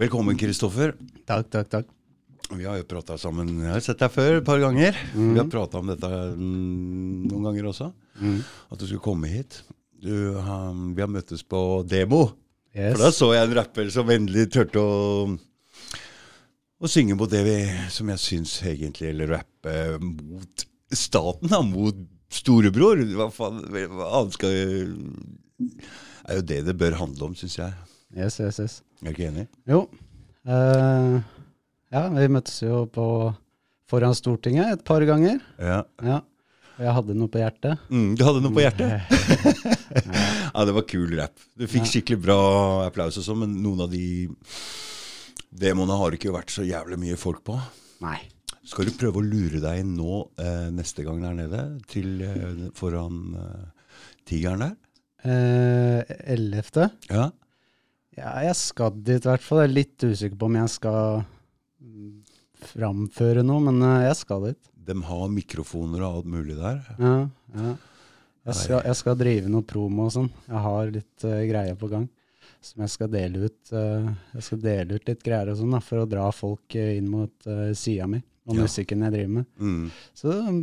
Velkommen, Kristoffer. Takk, takk, takk. Vi har jo prata sammen. Jeg har sett deg før et par ganger. Vi har prata om dette mm, noen ganger også. At du skulle komme hit. Du, um, vi har møttes på demo. Yes. For da så jeg en rapper som endelig turte å, å synge mot det vi, som jeg syns egentlig Eller rappe mot staten, da. Mot storebror. Hva faen hva annet skal er jo det det bør handle om, syns jeg. Yes, yes, yes. Er du ikke enig? Jo. eh, ja, vi møttes jo på foran Stortinget et par ganger. Ja. Ja. Og jeg hadde noe på hjertet. Mm, du hadde noe på hjertet? ja, det var kul rap. Du fikk skikkelig bra applaus og sånn, men noen av de demoene har det ikke vært så jævlig mye folk på. Nei. Skal du prøve å lure deg inn nå eh, neste gang der nede, til eh, foran eh, tigeren der? Eh, Ellevte. Ja. Ja, jeg skal dit i hvert fall. Jeg er litt usikker på om jeg skal framføre noe, men eh, jeg skal dit. De har mikrofoner og alt mulig der. Ja, ja. Jeg skal, jeg skal drive noe promo og sånn. Jeg har litt uh, greier på gang som jeg skal dele ut. Uh, jeg skal dele ut litt greier og sånn da, for å dra folk eh, inn mot uh, sida mi og Ja. musikken jeg driver med. Mm. Så um,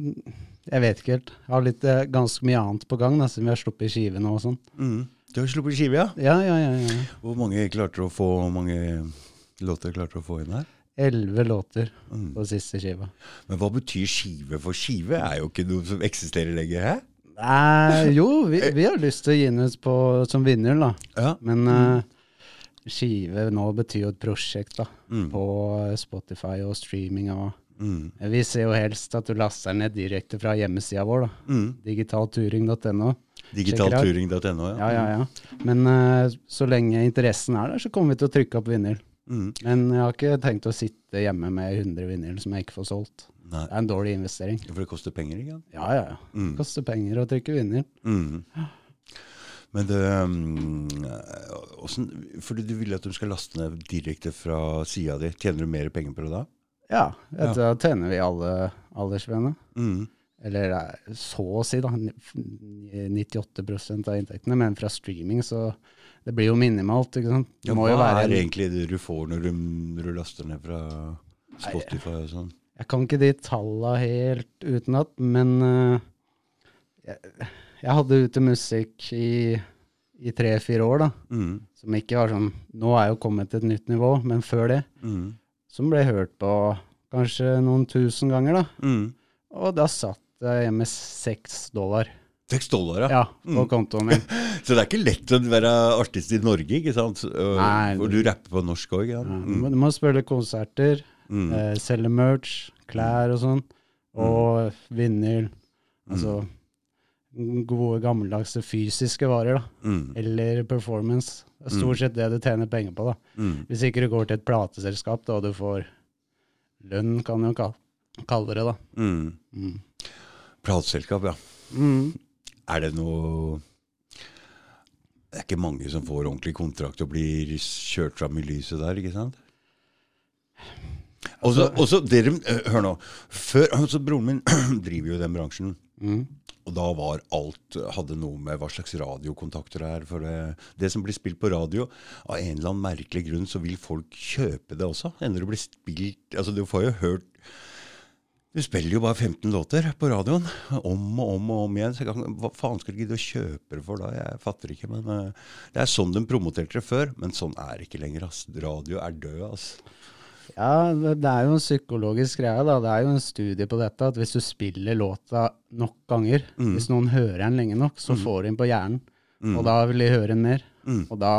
jeg vet ikke helt. Jeg har litt, eh, ganske mye annet på gang, da, siden vi har sluppet skive nå og sånn. Mm. Du har sluppet skive, ja? Ja, ja, ja. ja. Hvor mange klarte du å få Hvor mange låter klarte du å få inn her? Elleve låter Mm. på siste skiva. Men hva betyr skive? For skive er jo ikke noe som eksisterer lenger, hæ? Nei, jo, vi, vi har lyst til å gi den ut på, som vinner, da. Ja. Men uh, skive nå betyr jo et prosjekt, da. Mm. På Spotify og streaming og Mm. Vi ser jo helst at du laster den ned direkte fra hjemmesida vår, da. Mm. Digitalturing.no. Digitalturing.no, Ja, ja, ja. Men uh, så lenge interessen er der, så kommer vi til å trykke opp vinyl. Mm. Men jeg har ikke tenkt å sitte hjemme med 100 vinyl som jeg ikke får solgt. Nei, Det er en dårlig investering. for det koster penger, ikke sant? Ja, ja, ja. Mm. Det koster penger å trykke vinyl. Mm. Men det um, Fordi du vil at de skal laste ned direkte fra sida di. Tjener du mer penger på det da? Ja, vet ja. da tjener vi alle aldersvenner. Mm. Eller er så å si, da. 98% av inntektene. Men fra streaming, så Det blir jo minimalt, ikke sant. Det Ja, må hva jo være er det egentlig det du får når du, når du laster ned fra Spotify og sånn? Jeg kan ikke de talla helt utenat, men uh, jeg, jeg hadde ute musikk i, i tre-fire år, da. Mm. Som ikke var sånn Nå er jeg jo kommet til et nytt nivå, men før det. Mm. Som ble hørt på kanskje noen tusen ganger, da. Mm. Og da satt jeg hjemme med seks dollar. Seks dollar, ja. Ja, på Mm. kontoen min. Så det er ikke lett å være artist i Norge, ikke sant? Nei. og du rapper på norsk òg, ja? Mm. du må spille konserter, Mm. eh, selge merch, klær og sånn. Og vinyl. Altså gode, gammeldagse fysiske varer, da. Mm. Eller performance. Det er stort sett det du tjener penger på, da. Mm. Hvis ikke du går til et plateselskap, da, og du får lønn, kan du jo kalle det, da. Plateselskap, ja. Mm. Er det noe Det er ikke mange som får ordentlig kontrakt og blir kjørt fram i lyset der, ikke sant? Også, også dere, eh, Hør nå. Før, altså Broren min driver jo den bransjen. Mm. Og da var alt hadde noe med hva slags radiokontakter det er. For det, det som blir spilt på radio, av en eller annen merkelig grunn så vil folk kjøpe det også. Ender det blir spilt Altså, du får jo hørt Du spiller jo bare 15 låter på radioen. Om og om og om igjen. Så kan, hva faen skal du gidde å kjøpe det for da? Jeg fatter ikke. Men uh, det er sånn de promoterte det før. Men sånn er det ikke lenger. ass. Radio er død, ass. Ja, det, er jo en psykologisk greie, da. Det er jo en studie på dette, at hvis du spiller låta nok ganger, hvis noen hører den lenge nok, så får du den på hjernen. Og da vil de høre den mer. Mm. Og da,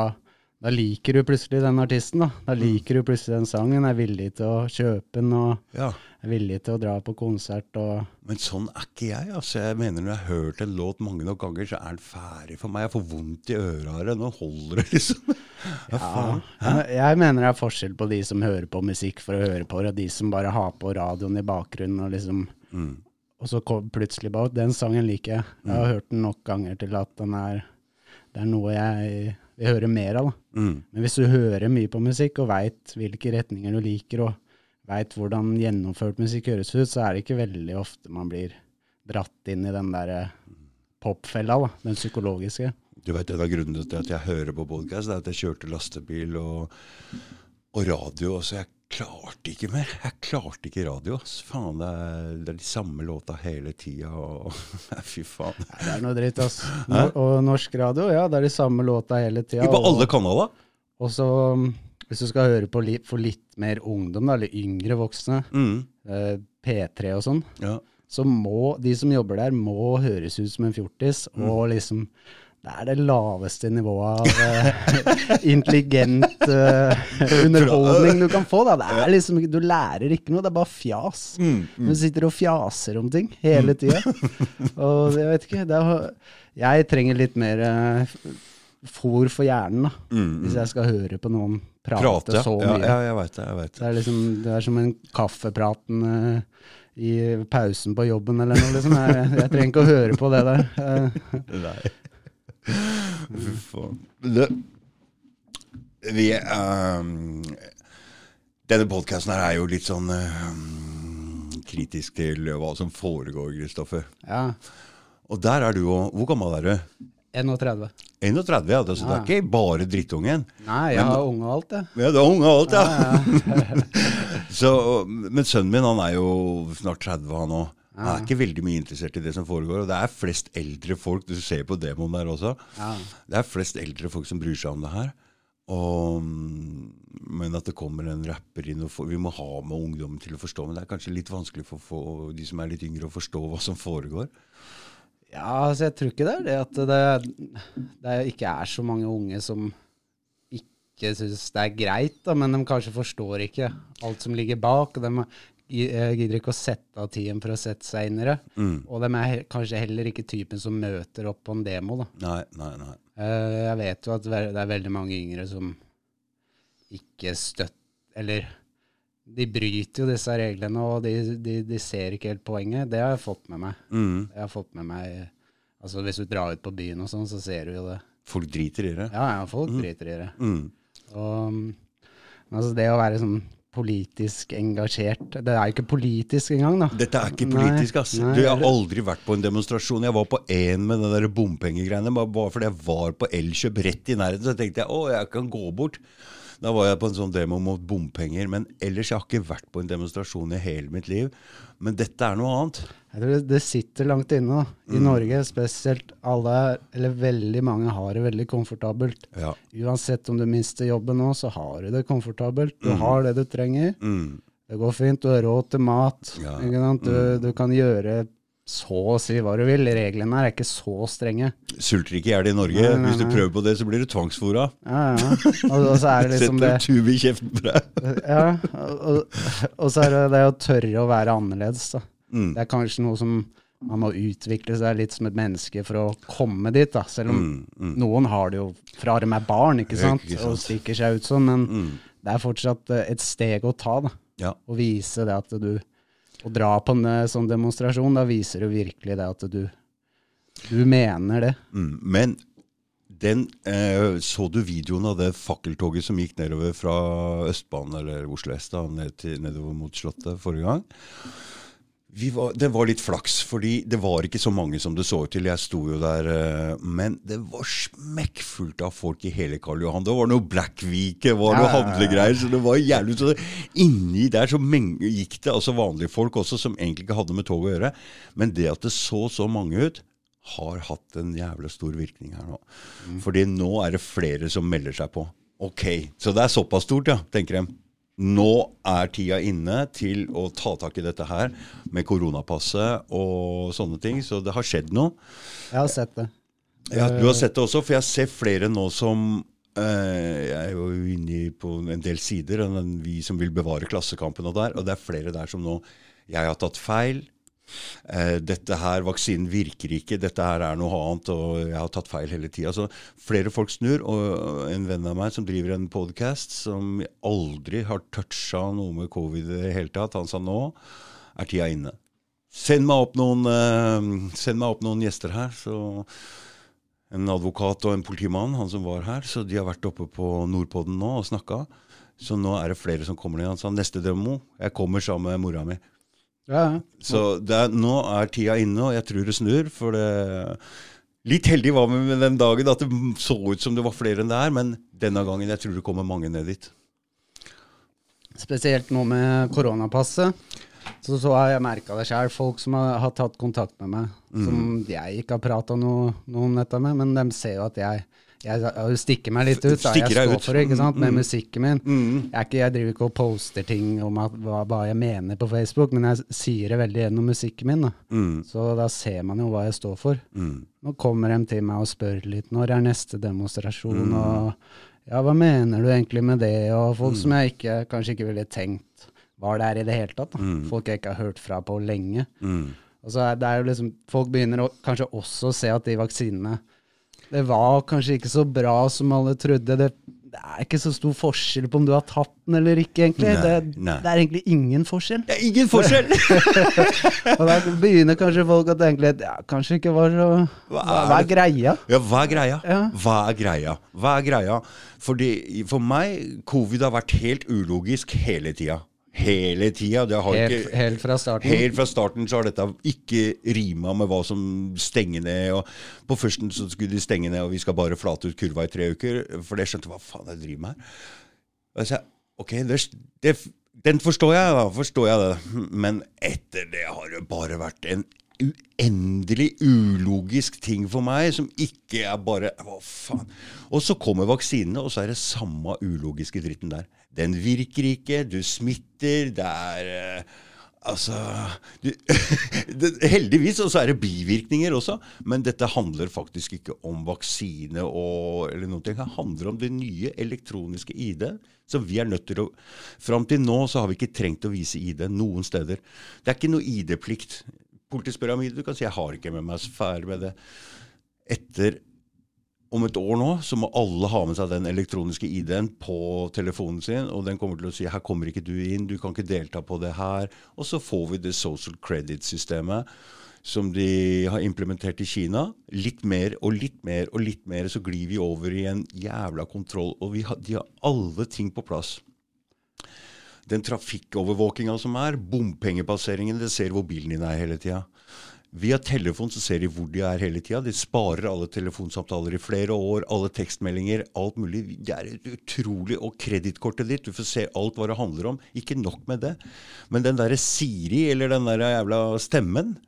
da liker du plutselig den artisten, da. Da liker du plutselig den sangen, er villig til å kjøpe den, og Ja. er villig til å dra på konsert og Men sånn er ikke jeg. altså. Jeg mener Når jeg har hørt en låt mange nok ganger, så er den ferdig for meg. Jeg får vondt i øra av det. Nå holder det, liksom. Ja? Jeg, jeg mener det er forskjell på de som hører på musikk for å høre på det, og de som bare har på radioen i bakgrunnen og liksom Mm. Og så kom plutselig bare Den sangen liker jeg. Jeg har hørt den nok ganger til at den er Det er noe jeg vil høre mer av. da. Mm. Men hvis du hører mye på musikk og veit hvilke retninger du liker, og veit hvordan gjennomført musikk høres ut, så er det ikke veldig ofte man blir dratt inn i den derre popfella, da, den psykologiske. Du vet, En av grunnene til at jeg hører på podkast, er at jeg kjørte lastebil og, og radio. og så jeg klarte ikke mer. Jeg klarte ikke radio. ass. Faen, det er, det er de samme låta hele tida. Og, fy faen. Nei, det er noe dritt, ass. No, og norsk radio, ja, det er de samme låta hele tida. På alle kanaler. Og så, um, hvis du skal høre på li, for litt mer ungdom, da, eller yngre voksne, Mm, eh, P3 og sånn, ja. så må de som jobber der, må høres ut som en fjortis. Mm. Og liksom Det er det laveste nivået av uh, intelligent uh, underholdning du kan få. Da. Det er liksom, du lærer ikke noe, det er bare fjas. Mm, Du sitter og fjaser om ting hele tida. Og jeg vet ikke er, Jeg trenger litt mer uh, fôr for hjernen, da. Mm, Hvis jeg skal høre på noen prate, Prate, så mye. Ja, jeg vet det. jeg vet det. Det er liksom det er som en kaffepraten i pausen på jobben eller noe, liksom. Jeg, jeg trenger ikke å høre på det der. Nei. Fy faen. Det, vi um, Denne podkasten her er jo litt sånn um, kritisk til hva som foregår, Kristoffer. ja. Og der er du òg. Hvor gammel er du? 31. 31, ja. Så det er ikke bare drittungen. Nei, jeg har unge og alt, jeg. Ja, du er unge og alt, ja. Så, men sønnen min han er jo snart 30, han òg. Han er ikke veldig mye interessert i det som foregår. Og det er flest eldre folk, du ser på demoen der også. Ja. Det er flest eldre folk som bryr seg om det her. Og, men at det kommer en rapper inn og får, Vi må ha med ungdommen til å forstå. Men det er kanskje litt vanskelig for, for de som er litt yngre, å forstå hva som foregår. Ja, altså jeg tror ikke det er det at det, det ikke er så mange unge som ikke syns det er greit, da, men de kanskje forstår ikke alt som ligger bak. og De gidder ikke å sette av tiden for å sette det. Mm. Og de er kanskje heller ikke typen som møter opp på en demo. da. Nei, nei, nei. Eh, Jeg vet jo at det er veldig mange yngre som ikke støtter Eller de bryter jo disse reglene, og de, de, de ser ikke helt poenget. Det har jeg fått med meg. Mm. Jeg har fått med meg Altså Hvis du drar ut på byen og sånn, så ser du jo det. Folk driter i det. Ja, ja, folk driter i det. Mm. Og altså det å være sånn politisk engasjert Det er jo ikke politisk engang, da. Dette er ikke politisk, ass. nei, du, jeg har aldri vært på en demonstrasjon. Jeg var på én med den der bompengegreiene, bare, fordi jeg var på Elkjøp rett i nærheten. Så tenkte jeg å, jeg kan gå bort. Da var jeg på en sånn demo mot bompenger. Men ellers jeg har ikke vært på en demonstrasjon i hele mitt liv. Men dette er noe annet. Jeg tror det- sitter langt inne. da. Mm. I Norge spesielt. Alle, eller veldig mange, har det veldig komfortabelt. Ja. Uansett om du mister jobben nå, så har du det komfortabelt. Du har det du trenger. Mm. Det går fint. Du har råd til mat. Ja. Du, du kan gjøre så å si hva du vil. Reglene her er ikke så strenge. Sulter ikke i hjel i Norge. Nei, nei, Hvis du prøver på det, så blir du tvangsfora. Ja, ja. Og, og så er det liksom Setter det en tube i kjeften på deg. Ja, og, og så er det det å tørre å være annerledes. Da. Mm. Det er kanskje noe som man må utvikle seg litt som et menneske for å komme dit. Da. Selv om Mm, mm. noen har det jo fra de er barn, ikke sant? Ikke sant. og stikker seg ut sånn, men Mm. det er fortsatt eh, et steg å ta. Da. Ja. Å vise det at du Å dra på en eh, sånn demonstrasjon, da viser du virkelig det at du, du mener det. Mm. Men den, eh, så du videoen av det fakkeltoget som gikk nedover fra Østbanen eller Oslo S da, ned til, nedover mot Slottet forrige gang? Vi var, det var litt flaks, fordi det var ikke så mange som det så ut til. Jeg sto jo der, eh, men det var smekkfullt av folk i hele Karl Johan. Det var noe Blackweek, det var noe Ja, handlegreier, så det var jævlig så Inni der så gikk det altså vanlige folk også, som egentlig ikke hadde med tog å gjøre. Men det at det så så mange ut, har hatt en jævla stor virkning her nå. Fordi nå er det flere som melder seg på. Ok, Så det er såpass stort, ja, tenker de. Nå er tida inne til å ta tak i dette her med koronapasset og sånne ting. Så det har skjedd noe. Jeg har sett det. Ja, du har sett det også, for jeg ser flere nå som eh, Jeg er jo inne på en del sider, vi som vil bevare Klassekampen og der, og det er flere der som nå Jeg har tatt feil. Eh, dette her, Vaksinen virker ikke, dette her er noe annet, og jeg har tatt feil hele tida. Flere folk snur. Og en venn av meg som driver en podkast, som aldri har toucha noe med covid i det hele tatt, han sa nå er tida inne. Send meg opp noen, eh, send meg opp noen gjester her, så en advokat og en politimann, han som var her. Så de har vært oppe på Nordpodden nå og snakka. Så nå er det flere som kommer ned. Han sa neste demo, jeg kommer sammen med mora mi. Ja, ja. Så det er, nå er tida inne, og jeg tror det snur. For det Litt heldig var vi med den dagen at det så ut som det var flere enn det er, men denne gangen jeg tror det kommer mange ned dit. Spesielt nå med koronapasset. Så, så har jeg merka det sjøl. Folk som har, har, tatt kontakt med meg, mm. som jeg ikke har prata noe, om dette med, men de ser jo at jeg jeg stikker meg litt ut. Da. Jeg står ut. for det, ikke sant, med mm. musikken min. Mm. Jeg, ikke, jeg, driver ikke og poster ting om at, hva, hva, jeg mener på Facebook, men jeg sier det veldig gjennom musikken min. Da. Mm. Så da ser man jo hva jeg står for. Mm. Nå kommer de til meg og spør litt når er neste demonstrasjon, mm. og ja, hva mener du egentlig med det, og folk mm. som jeg ikke, kanskje ikke ville tenkt var der i det hele tatt. Da. Folk jeg ikke har hørt fra på lenge. Og så er det jo liksom, Folk begynner å, kanskje også å se at de vaksinene det var kanskje ikke så bra som alle trodde. Det, det, er ikke så stor forskjell på om du har tatt den eller ikke, egentlig. Nei, det, nei. det, er egentlig ingen forskjell. Det er ingen forskjell! og da begynner kanskje folk å tenke litt Ja, kanskje ikke var så Hva er, hva er greia? Ja, hva er greia? Ja. Hva er greia? Hva er greia? Fordi for meg, covid har vært helt ulogisk hele tida hele tida. Helt, helt, fra starten? Helt fra starten så har dette ikke rima med hva som stenger ned. og På førsten så skulle de stenge ned, og vi skal bare flate ut kurva i tre uker. For det skjønte hva faen jeg driver med her. Og jeg sa, ok, det, det, den forstår jeg, da. Forstår jeg det. Men etter det har det bare vært en uendelig ulogisk ting for meg, som ikke er bare Hva faen? Og så kommer vaksinene, og så er det samme ulogiske dritten der. Den virker ikke, du smitter, det er uh, Altså du, Heldigvis og så er det bivirkninger også, men dette handler faktisk ikke om vaksine og, eller noe. Det handler om det nye elektroniske ID som vi er nødt til å Fram til nå så har vi ikke trengt å vise ID noen steder. Det er ikke noe ID-plikt politisk ID, Du kan si jeg har ikke med meg så ferdig med det. Etter om et år nå så må alle ha med seg den elektroniske ID-en på telefonen sin, og den kommer til å si her kommer ikke du inn, du kan ikke delta på det her. Og så får vi det social credit-systemet som de har implementert i Kina. Litt mer og litt mer og litt mer, så glir vi over i en jævla kontroll. Og har, de har alle ting på plass den trafikkovervåkinga som er, bompengepasseringen, det ser hvor bilen din er hele tida. Via telefon så ser de hvor de er hele tida. De sparer alle telefonsamtaler i flere år, alle tekstmeldinger, alt mulig. Det er utrolig. Og kredittkortet ditt, du får se alt hva det handler om. Ikke nok med det. Men den derre Siri, eller den der jævla stemmen,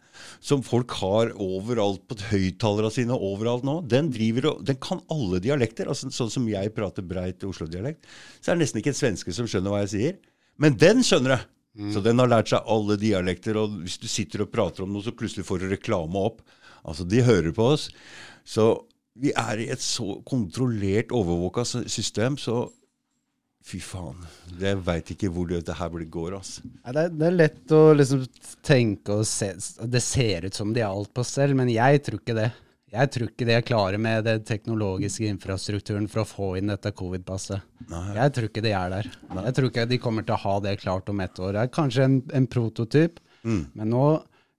som folk har overalt på høyttalerne sine overalt nå, den, driver, den kan alle dialekter. altså Sånn som jeg prater breit Oslo-dialekt, så er det nesten ikke en svenske som skjønner hva jeg sier. Men den skjønner jeg. Mm. Så den har lært seg alle dialekter. Og hvis du sitter og prater om noe, så plutselig får du reklame opp. Altså, de hører på oss. Så vi er i et så kontrollert, overvåka system, så Fy faen. Jeg veit ikke hvor dette her går. Altså. Det, er, det er lett å liksom tenke og se Det ser ut som de har alt på selv, men jeg tror ikke det. Jeg tror ikke de er klare med den teknologiske infrastrukturen for å få inn dette covid-passet. Jeg tror ikke de er der. Nei. Jeg tror ikke de kommer til å ha det klart om ett år. Det er kanskje en, en prototyp, mm. men nå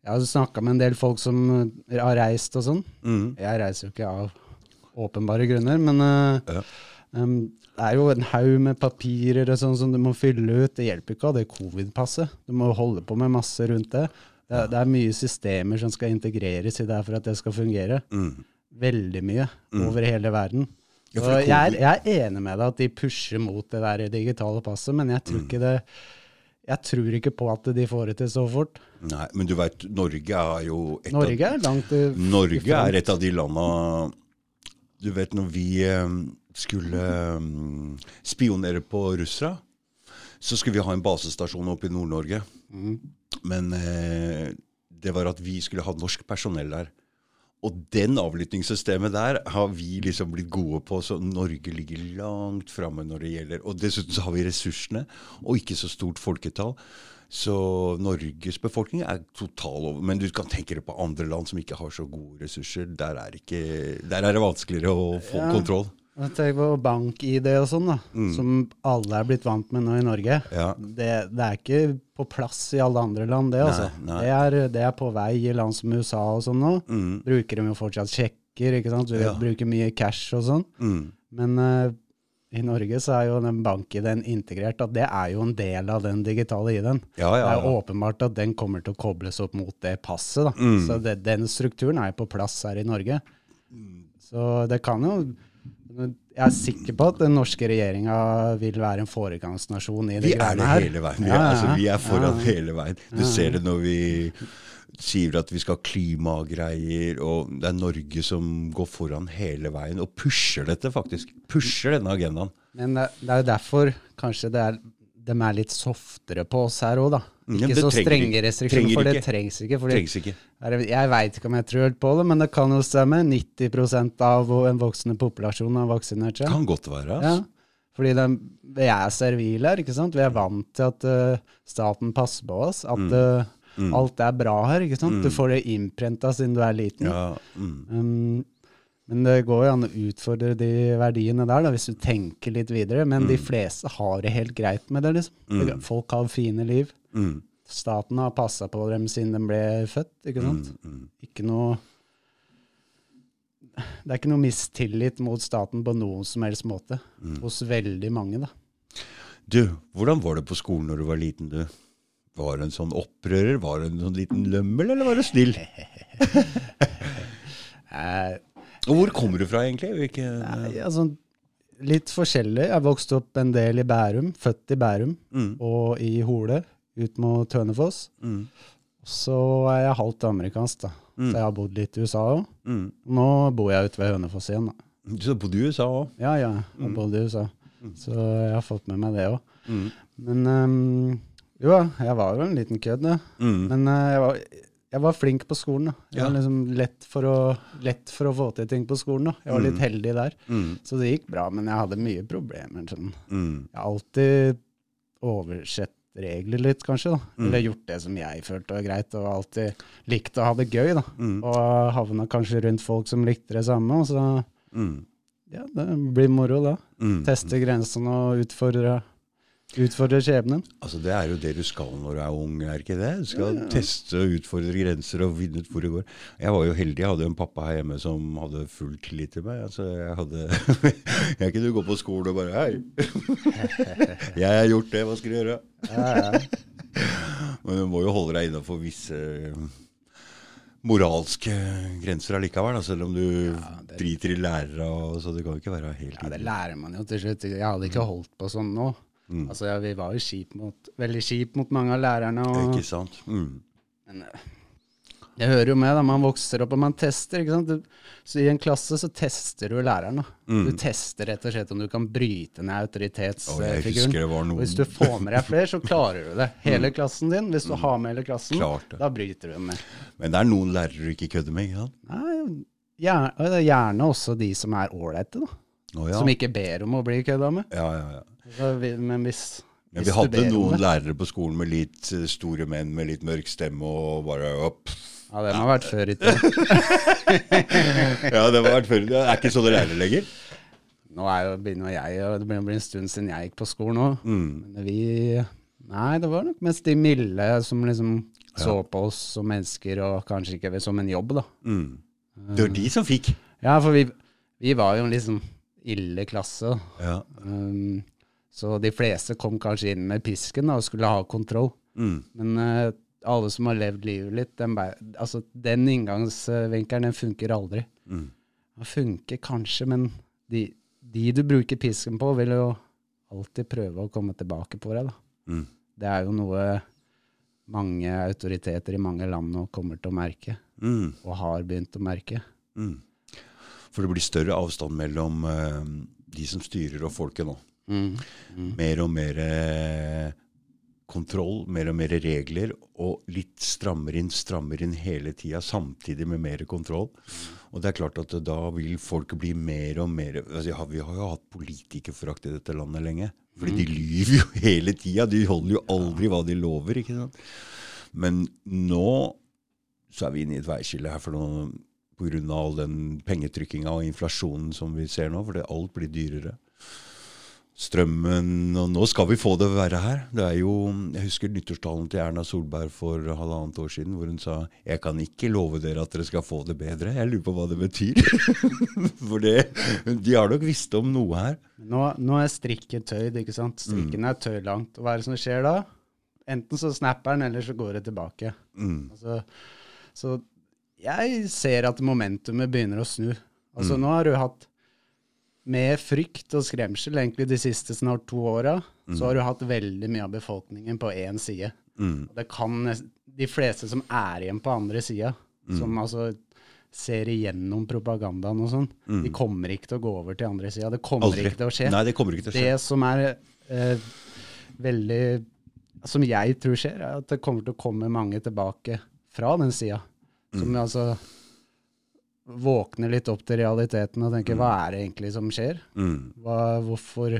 Jeg har snakka med en del folk som har reist og sånn. Mm. Jeg reiser jo ikke av åpenbare grunner, men uh, ja. um, det er jo en haug med papirer og sånn som du må fylle ut. Det hjelper ikke å ha det covid-passet. Du må holde på med masse rundt det. Det det er, mye systemer som skal integreres i det for at det skal fungere. Mm. Veldig mye. Mm. Over hele verden. Ja, jeg, er, jeg, er, enig med deg at de pusher mot det der digitale passet, men jeg tror mm. ikke det jeg tror ikke på at de får det til så fort. Nei, men du veit, Norge er jo et Norge er langt Norge er et av de landa Du vet, når vi eh, skulle um, spionere på russere, så skulle vi ha en basestasjon oppe i Nord-Norge. Mm. Men eh, det var at vi skulle ha norsk personell der. Og den avlyttingssystemet der har vi liksom blitt gode på, så Norge ligger langt framme når det gjelder. Og dessuten så har vi ressursene, og ikke så stort folketall. Så Norges befolkning er total over. Men du kan tenke deg på andre land som ikke har så gode ressurser. Der er, ikke, der er det vanskeligere å få ja. kontroll. Tenker på bank-ID og sånn, da, mm. som alle er blitt vant med nå i Norge. Ja. Det, det, er ikke på plass i alle andre land, det. altså. Nei. Det, er, det, er, på vei i land som USA og sånn nå. Mm. Bruker de jo fortsatt sjekker, ikke sant. Du ja. bruker mye cash og sånn. Mm. Men uh, i Norge så er jo den bank-ID-en integrert, at det er jo en del av den digitale ID-en. Ja, ja, det er jo åpenbart at den kommer til å kobles opp mot det passet. da. Mm. Så det, den strukturen er jo på plass her i Norge. Så det kan jo Jeg er sikker på at den norske regjeringa vil være en foregangsnasjon i det Vi er det hele veien. Vi er, altså, vi er foran ja. hele veien. Du ser det når vi sier at vi skal ha klimagreier, og det er Norge som går foran hele veien og pusher dette, faktisk. Pusher denne agendaen. Men det, det er jo derfor kanskje det er, de er litt softere på oss her òg, da. Mm, Ikke så strenge restriksjoner, for det trengs ikke. Fordi Trengs ikke. jeg veit ikke om jeg tror på det, men det kan jo stemme. 90% av en voksende populasjon har vaksinert seg. Kan godt være. Ja, Altså. fordi de, vi er servile her, ikke sant. Vi er vant til at uh, staten passer på oss. At Mm. eh, alt er bra her, ikke sant. Du får det innprenta siden du er liten. Ja, mm. Um, men det går jo an å utfordre de verdiene der, da, hvis du tenker litt videre. Men Mm. de fleste har det helt greit med det. liksom. Folk har fine liv. Mm. Staten har passa på dem siden de ble født. ikke sant? Mm. Ikke noe Det er ikke noe mistillit mot staten på noen som helst måte. Mm. Hos veldig mange, da. Du, hvordan var det på skolen når du var liten, du? Var det en sånn opprører? Var det en sånn liten lømmel, eller var du snill? Eh, Og hvor kommer du fra, egentlig? Hvilke, nei, altså, litt forskjellig. Jeg vokste opp en del i Bærum. Født i Bærum Mm. og i Hole, ut mot Tønefoss. Mm. Så er jeg halvt amerikansk, da. Så jeg har bodd litt i USA òg. Mm. Nå bor jeg ute ved Hønefoss igjen, da. Så bodde du i USA òg? Ja, ja, jeg har bodd i USA. Så jeg har fått med meg det òg. Mm. Men um, jo jeg var jo en liten kødd, da. Mm. Men uh, jeg, var, jeg var flink på skolen. da. Jeg Ja. var liksom lett for, å, lett for å få til ting på skolen. da. Jeg var litt heldig der. Mm. Så det gikk bra, men jeg hadde mye problemer. Sånn. Mm. Jeg har alltid oversett regler litt, kanskje. da. Mm. Eller gjort det som jeg følte var greit, og alltid likte å ha det gøy. da. Mm. Og havna kanskje rundt folk som likte det samme. Og så Mm. ja, det blir moro, da. Mm. Teste grensene og utfordre, utfordre skjebnen. Altså Det er jo det du skal når du er ung, er ikke det? Du skal teste og utfordre grenser og finne ut hvor det går. Jeg var jo heldig, jeg hadde en pappa her hjemme som hadde full tillit til meg. Altså Jeg hadde Jeg kunne gå på skolen og bare Hei! jeg har gjort det, hva skal du gjøre? Men du må jo holde deg innafor visse moralske grenser allikevel, da, selv om du driter i lærere. Og, så det kan jo ikke være helt Ja, det lærer man jo til slutt. Jeg hadde ikke holdt på sånn nå. Mm. Altså, ja, Vi var jo kjip mot, veldig kjip mot mange av lærerne. Og, Ikke sant? Mm. men eh, det hører jo med, da. Man vokser opp og man tester. ikke sant? Du, så I en klasse så tester du læreren. da. Mm. Du tester rett og slett om du kan bryte ned autoritetsfiguren. var Og noen hvis du får med deg flere, så klarer du det. Hele klassen din. Hvis du har med hele klassen, Mm. Da bryter du med. Men det er noen lærere du ikke kødder med, ikke sant? Nei, gjerne, er gjerne også de som er ålreite, da. Oh, ja. Som ikke ber om å bli kødda med. Ja, ja, ja. Vi- men hvis, Men vi hadde noen lærere på skolen med litt eh, store menn med litt mørk stemme og bare opp. Ja, det må ha vært før i tida. Ja, det vært før. Det er ikke sånne lærere lenger. Nå er jo, begynner jeg, og det begynner å bli en stund siden jeg gikk på skolen òg. Mm. Men vi Nei, det var nok mest de milde som liksom så på oss som mennesker, og kanskje ikke som en jobb, da. Mm. Det var de som fikk. Ja, for vi, vi var jo en liksom ille klasse. Ja. Um, så de fleste kom kanskje inn med pisken da, og skulle ha kontroll. Mm. Men uh, alle som har levd livet litt, den, altså, den inngangsvinkelen den funker aldri. Mm. Den funker kanskje, men de, de du bruker pisken på, vil jo alltid prøve å komme tilbake på deg. Mm. Det er jo noe mange autoriteter i mange land nå kommer til å merke, Mm. og har begynt å merke. Mm. For det blir større avstand mellom uh, de som styrer og folket nå. Mm. Mer og mer eh, kontroll, mer og mer regler, og litt strammer inn, strammer inn hele tida, samtidig med mer kontroll. Og det er klart at da vil folk bli mer og mer altså, ja, Vi har jo hatt politikerforakt i dette landet lenge. Fordi de lyver jo hele tida. De holder jo aldri hva de lover. ikke sant? Men nå så er vi inne i et veiskille her for noe, på grunn av all den pengetrykkinga og inflasjonen som vi ser nå, fordi alt blir dyrere strømmen Og nå skal vi få det verre her. Det er jo, Jeg husker nyttårstalen til Erna Solberg for halvannet år siden, hvor hun sa jeg kan ikke love dere at dere skal få det bedre. Jeg lurer på hva det betyr. for det, de har nok visst om noe her. Nå, nå er strikken tøyd, ikke sant? Strikken er tøyd langt. Og hva er det som skjer da? Enten så snapper den, eller så går det tilbake. Mm. Altså, så jeg ser at momentumet begynner å snu. Altså Nå har du hatt med frykt og skremsel egentlig de siste snart to åra, så har du hatt veldig mye av befolkningen på én side. Mm. Og det kan De fleste som er igjen på andre sida, som altså ser igjennom propagandaen og sånn, de kommer ikke til å gå over til andre sida. Det kommer Aldri. ikke til å skje. Nei, det kommer ikke til å skje. Det som er eh, veldig Som jeg tror skjer, er at det kommer til å komme mange tilbake fra den sida. Som altså våkner litt opp til realiteten og tenker hva er det egentlig som skjer? Mm. Hva, hvorfor,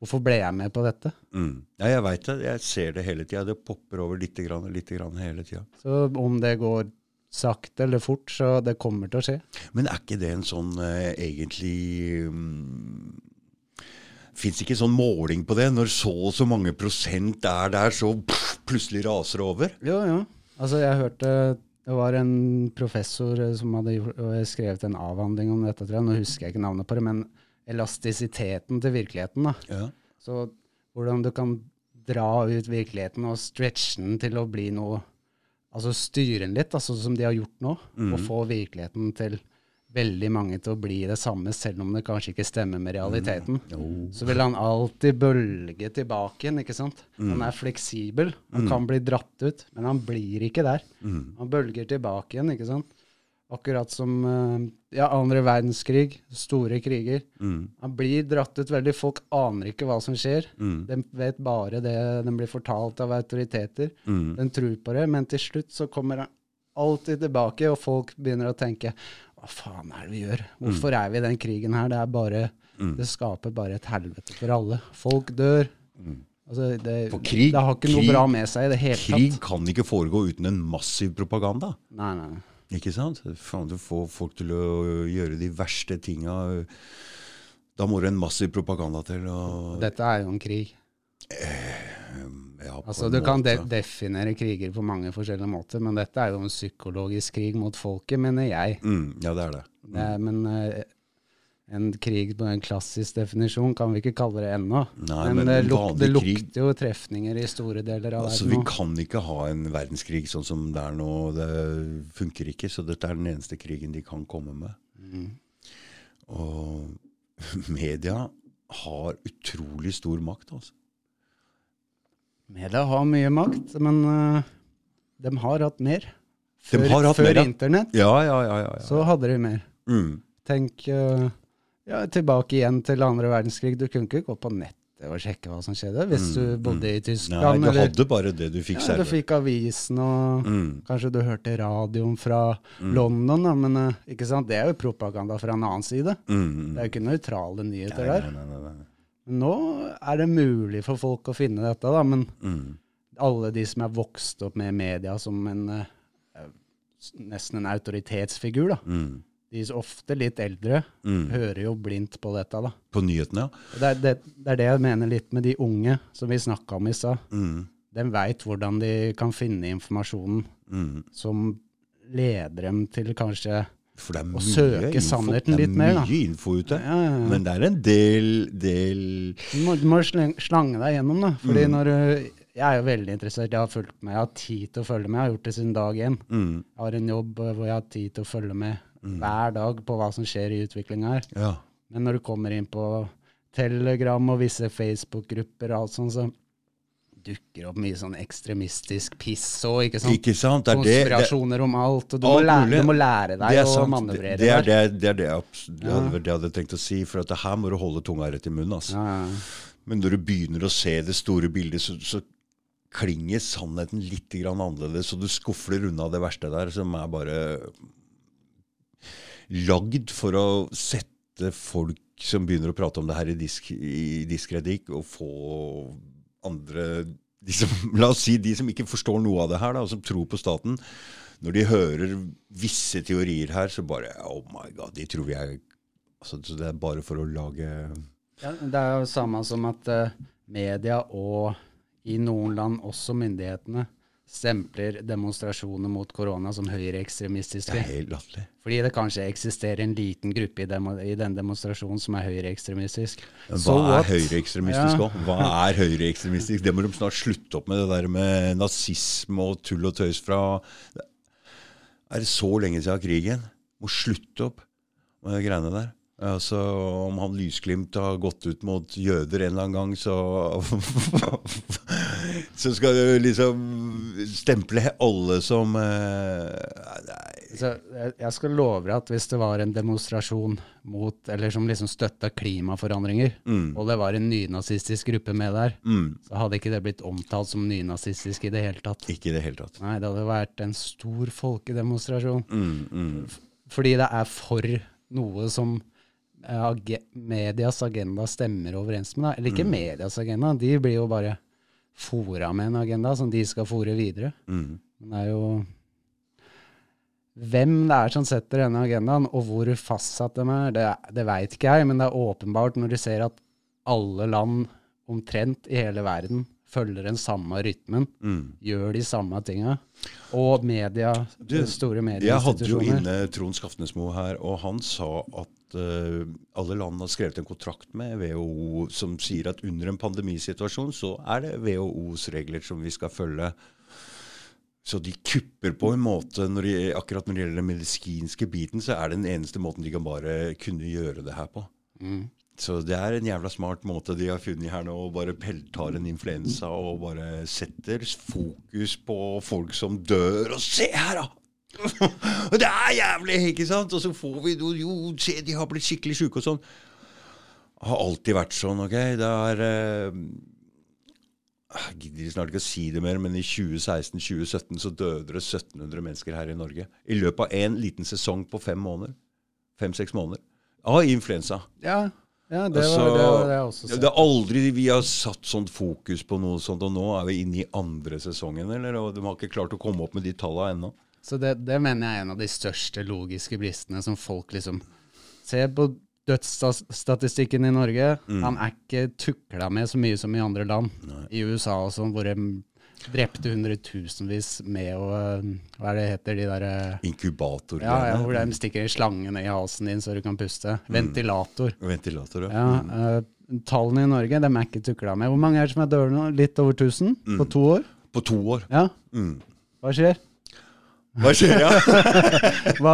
hvorfor ble jeg med på dette? Mm. Ja, jeg veit det. Jeg ser det hele tida. Det popper over lite grann og lite grann hele tida. Så om det går sakte eller fort, så det kommer til å skje. Men er ikke det en sånn eh, egentlig um, Fins ikke sånn måling på det? Når så og så mange prosent er der, så pff, plutselig raser det over? Jo, jo. Altså, jeg hørte det var en professor eh, som hadde skrevet en avhandling om dette, tror jeg. Nå husker jeg ikke navnet på det, men elastisiteten til virkeligheten. da. Ja. Så hvordan du kan dra ut virkeligheten og stretche den til å bli noe Altså styre den litt, altså som de har gjort nå. Og få virkeligheten til veldig mange til å bli det samme, selv om det kanskje ikke stemmer med realiteten. Så vil han alltid bølge tilbake igjen, ikke sant. Han er fleksibel. Han kan bli dratt ut, men han blir ikke der. Han bølger tilbake igjen, ikke sant. Akkurat som eh, ja, andre verdenskrig, store kriger. Han blir dratt ut veldig. Folk aner ikke hva som skjer. De vet bare det de blir fortalt av autoriteter. De tror på det, men til slutt så kommer han alltid tilbake, og folk begynner å tenke hva faen er det vi gjør? Hvorfor er vi i den krigen her? Det er bare Det skaper bare et helvete for alle. Folk dør. Altså, det, krig- det har ikke noe krig- bra med seg i det hele Krig kan ikke foregå uten en massiv propaganda. Nei, nei. nei. Ikke sant? Faen, du får folk til å gjøre de verste tinga. Da må det en massiv propaganda til. Og, Dette er jo en krig. Ja, Altså, du du kan de definere kriger på mange forskjellige måter, men dette er jo en psykologisk krig mot folket, mener jeg. Mm, ja, det er det. Det er, men uh, en krig på en klassisk definisjon kan vi ikke kalle det ennå. Nei, men men det, luk, det lukter jo trefninger i store deler av Altså, verden Vi kan ikke ha en verdenskrig sånn som det er nå. Det funker ikke. Så dette er den eneste krigen de kan komme med. Mm. Og media har utrolig stor makt, altså. Media har mye makt, men uh, de har hatt mer. De Før, har hatt før mer, ja. internett Ja, ja, ja. ja, ja. så hadde de mer. Mm. Tenk uh, ja, tilbake igjen til andre verdenskrig. Du kunne ikke gå på nettet og sjekke hva som skjedde hvis du bodde i Tyskland. Nei, du eller- hadde bare det du fikk ja, du fikk avisen, og Mm. kanskje du hørte radioen fra London, da, men uh, det er jo propaganda fra en annen side. Mm. Det er jo ikke nøytrale nyheter Nei, der. nei, nei, nei, nei. Nå er det mulig for folk å finne dette, da, men Mm. alle de som er vokst opp med media som en eh, nesten en autoritetsfigur, da. Mm. De er ofte litt eldre, Mm. hører jo blindt på dette, da. På nyhetene, ja. Det er det, det er det jeg mener litt med de unge, som vi snakka om i stad. Mm. De veit hvordan de kan finne informasjonen Mm. som leder dem til kanskje For det er mye søke info, sannheten det er litt mer, da. mye info ute. Ja, ja, ja. Men det er en del, del Du må, du må slange deg gjennom, da. Fordi Mm. når du Jeg er jo veldig interessert. Jeg har fulgt med. Jeg har tid til å følge med. Jeg har gjort det siden dag én. mm. Jeg har en jobb eh, hvor jeg har tid til å følge med hver dag på hva som skjer i utviklinga her. Ja. Men når du kommer inn på Telegram og visse Facebook-grupper og alt sånt, så dukker opp mye sånn ekstremistisk piss og, ikke sant? Ikke sant? Det det, det, Konspirasjoner om alt, og du må, lære, du må lære deg å sant. Det, manøvrere det er det, det, er det, jeg det, hadde, jeg hadde tenkt å si. For at det her må du holde tunga rett i munnen. Altså. Ja, ja. Men når du begynner å se det store bildet, så, så klinger sannheten litt grann annerledes. Og du skufler unna det verste der, som er bare lagd for å sette folk som begynner å prate om det her i, disk, i diskredikk, og få andre som, La oss si de som ikke forstår noe av det her, da, som tror på staten. Når de hører visse teorier her, så bare Oh my god, de tror vi er altså, Så det er bare for å lage Ja, det er jo samme som at uh, media og i noen land også myndighetene stempler demonstrasjoner mot korona som Det høyreekstremistiske. er helt latterlig. Fordi det kanskje eksisterer en liten gruppe i, dem, i den demonstrasjonen som er høyreekstremistisk. Hva, So er høyreekstremistisk Ja. Hva er høyreekstremistisk? Det må de snart slutte opp med, det der med nazisme og tull og tøys fra Er det så lenge siden krigen? Må slutte opp. med de greiene der. Altså, Om han Lysglimt har gått ut mot jøder en eller annen gang, så Så skal du liksom stemple alle som eh, Nei. Så jeg, skal love deg at hvis det var en demonstrasjon mot, eller som liksom støtta klimaforandringer, Mm, og det var en nynazistisk gruppe med der, mm, så hadde ikke det blitt omtalt som nynazistisk i det hele tatt. ikke i det hele tatt. Nei, det hadde vært en stor folkedemonstrasjon. Mm, mm, Fordi det er for noe som age medias agenda stemmer overens med. Da. Eller ikke medias agenda, de blir jo bare fora med en agenda som de skal fòre videre. mm. Men det er jo Hvem det er som setter denne agendaen, og hvor fastsatt de er, det, det veit ikke jeg, men det er åpenbart når du ser at alle land omtrent i hele verden følger den samme rytmen, Mm. gjør de samme tinga, og media, Du, store Jeg hadde jo inne Trond Skaftnesmo her, og han sa at uh, alle land har skrevet en kontrakt med WHO som sier at under en pandemisituasjon så er det WHOs regler som vi skal følge. Så de kupper på en måte når de, Akkurat når det gjelder den medisinske biten, så er det den eneste måten de kan bare kunne gjøre det her på. Mm. Så det er en jævla smart måte de har funnet her nå, å bare peltar en influensa og bare setter fokus på folk som dør. Og se her, da! Og det er jævlig, ikke sant? Og så får vi jo, jo se, de har blitt skikkelig sjuke og sånn. Har alltid vært sånn, OK? Det er eh, Jeg gidder snart ikke å si det mer, men i 2016-2017 så døde det 1700 mennesker her i Norge. I løpet av én liten sesong på fem måneder. Fem-seks måneder. Av influensa. Ja, ja det, Altså, var, det var det jeg også det er aldri vi har satt sånt fokus på noe sånt, og nå er vi inne i andre sesongen, eller? Og de har ikke klart å komme opp med de tallene ennå. Så det, det mener jeg er en av de største logiske bristene som folk liksom ser på dødsstatistikken i Norge. Mm. Han er ikke tukla med så mye som i andre land. I USA og sånn, hvor de drepte hundretusenvis med å Hva er det heter, de derre Inkubator. ja, ja, hvor de stikker en slange ned i halsen din så du kan puste. Ventilator. Ventilator, ja. Ja, uh, tallene i Norge de er ikke tukla med. Hvor mange er det som er døde nå? Litt over 1000 på to år? På to år. Ja, Mm. hva skjer? Hva skjer, ja? Hva,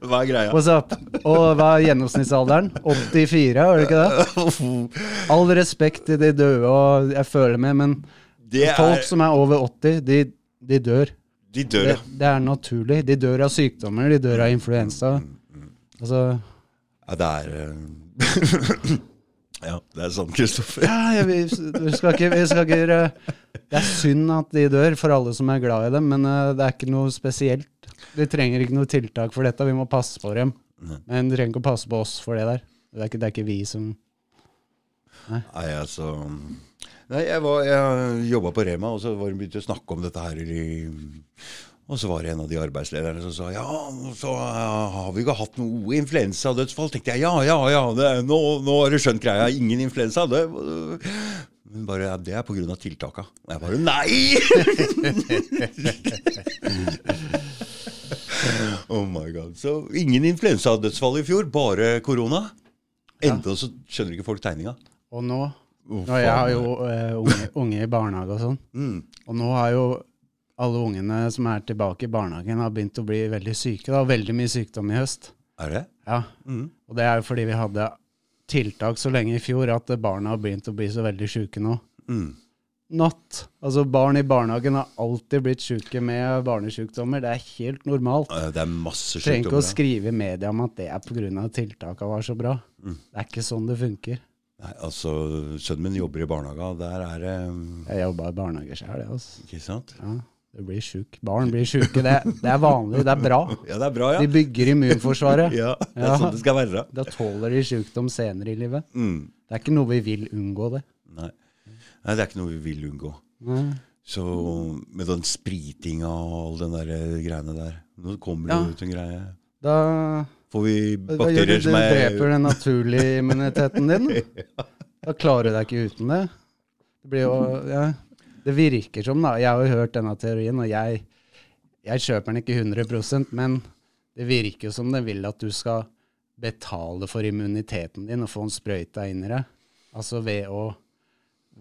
Hva er greia? what's up? Og hva er gjennomsnittsalderen? 84, er det ikke det? All respekt til de døde, og jeg føler med, men Det folk er som er over 80, de, de dør. De dør, ja. det er naturlig. De dør av sykdommer, de dør av influensa. Altså, ja det er eh, Ja, det er sånn, Kristoffer. ja, jeg, vi, skal ikke, vi skal ikke Det er synd at de dør, for alle som er glad i dem, men eh, det er ikke noe spesielt. Vi trenger ikke noe tiltak for dette, vi må passe på dem. Men de trenger ikke å passe på oss for det der. Det er ikke, det er ikke vi som Nei, altså Nei, jeg, var, jeg jobba på Rema, og så var begynte å snakke om dette her og så var det en av de arbeidslederne som sa ja, så har vi ikke hatt noe influensadødsfall. tenkte jeg ja, ja, ja, det, nå, nå har du skjønt greia. Ingen influensa. Det, men bare ja, det er pga. tiltaka. Og jeg bare nei! oh my god. Så ingen influensadødsfall i fjor, bare korona. Enda så skjønner ikke folk tegninga. Og nå Oh, og Jeg har jo uh, unge, unge i barnehage og sånn. Mm. Og nå har jo alle ungene som er tilbake i barnehagen, har begynt å bli veldig syke. da, Veldig mye sykdom i høst. Er det? Ja, Mm. Og det er jo fordi vi hadde tiltak så lenge i fjor at barna har begynt å bli så veldig syke nå. Mm. Natt. Altså Barn i barnehagen har alltid blitt syke med barnesjukdommer. Det er helt normalt. Det er masse Trenger ikke å skrive i media om at det er pga. tiltaka var så bra. Mm. Det er ikke sånn det funker. Nei, altså, Sønnen min jobber i barnehage, der er det um, Jeg jobba i barnehage sjøl, jeg. Altså. Ikke sant? Ja, du blir sjuk. Barn blir sjuke. Det, det er vanlig. Det er bra. Ja, det er bra, ja. De bygger immunforsvaret. Ja, Det er Ja. sånn det skal være. Da tåler de sjukdom senere i livet. Mm. Det er ikke noe vi vil unngå, det. Nei. Nei, det er ikke noe vi vil unngå. Nei. Så med den spritinga og all den der eh, greiene der Nå kommer Ja. det ut en greie. Da Får vi du? bakterier Du som er dreper den naturlige immuniteten din. Da klarer du deg ikke uten det. Det blir jo ja, Det virker som, da. Jeg har jo hørt denne teorien, og jeg, jeg kjøper den ikke 100% men det virker jo som den vil at du skal betale for immuniteten din og få en sprøyte inn i deg. Altså ved å,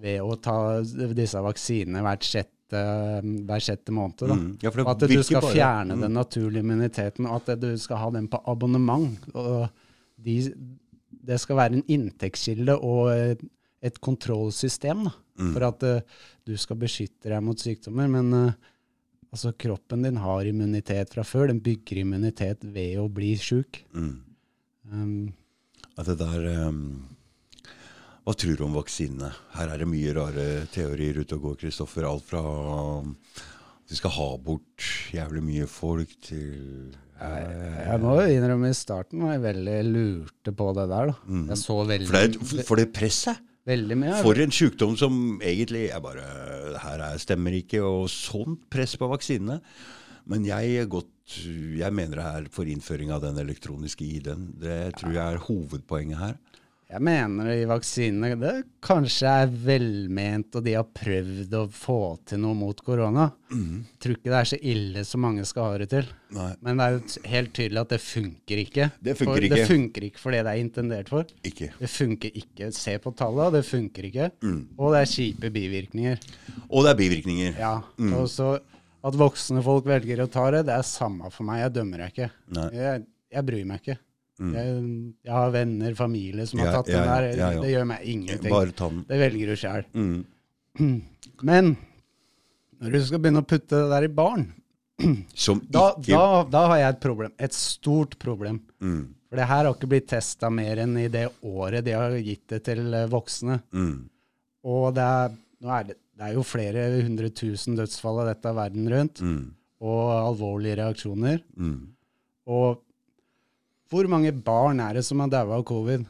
ved å ta disse vaksinene hvert sjette, hver sjette måned. Da. Mm. Ja, Og at du skal bare- fjerne Mm. den naturlige immuniteten, og at du skal ha den på abonnement. De, det skal være en inntektskilde og et, et kontrollsystem da, for at eh, du skal beskytte deg mot sykdommer. Men eh, altså, kroppen din har immunitet fra før. Den bygger immunitet ved å bli sjuk. Mm. Um, At det der ehm, Hva tror du om vaksinene? Her er det mye rare teorier ute og går, Kristoffer. Alt fra at vi skal ha bort jævlig mye folk til jeg, jeg må jo innrømme i starten var jeg veldig lurte på det der. da. Jeg så veldig, For det, er- for det presset! veldig mye. For en sykdom som egentlig er bare her er, stemmer ikke, og sånt press på vaksinene. Men jeg, godt, jeg mener det er for innføring av den elektroniske ID-en. Det tror jeg er hovedpoenget her. Jeg mener i vaksinene det kanskje er velment, og de har prøvd å få til noe mot korona. Jeg tror ikke det er så ille som mange skal ha det til. Nei. Men det er jo helt tydelig at det funker ikke. Det funker for, ikke. Det funker ikke for det det er intendert for. Ikke. Det funker ikke. Se på tallene, det funker ikke. Og det er kjipe bivirkninger. Og det er bivirkninger. Ja, og så At voksne folk velger å ta det, det er samme for meg. Jeg dømmer deg ikke. Jeg, jeg bryr meg ikke. Jeg, jeg har venner, familie som har Ja, tatt ja, den der. Det gjør meg ingenting. Det velger du sjæl. Mm. Men når du skal begynne å putte det der i barn, Som da, da, da har jeg et problem. Et stort problem. mm. For det her har ikke blitt testa mer enn i det året de har gitt det til eh, voksne. Mm. Og det er, er det, det er jo flere hundre tusen dødsfall av dette verden rundt, Mm. og alvorlige reaksjoner. Mm. Og hvor mange barn er det som har daua av covid?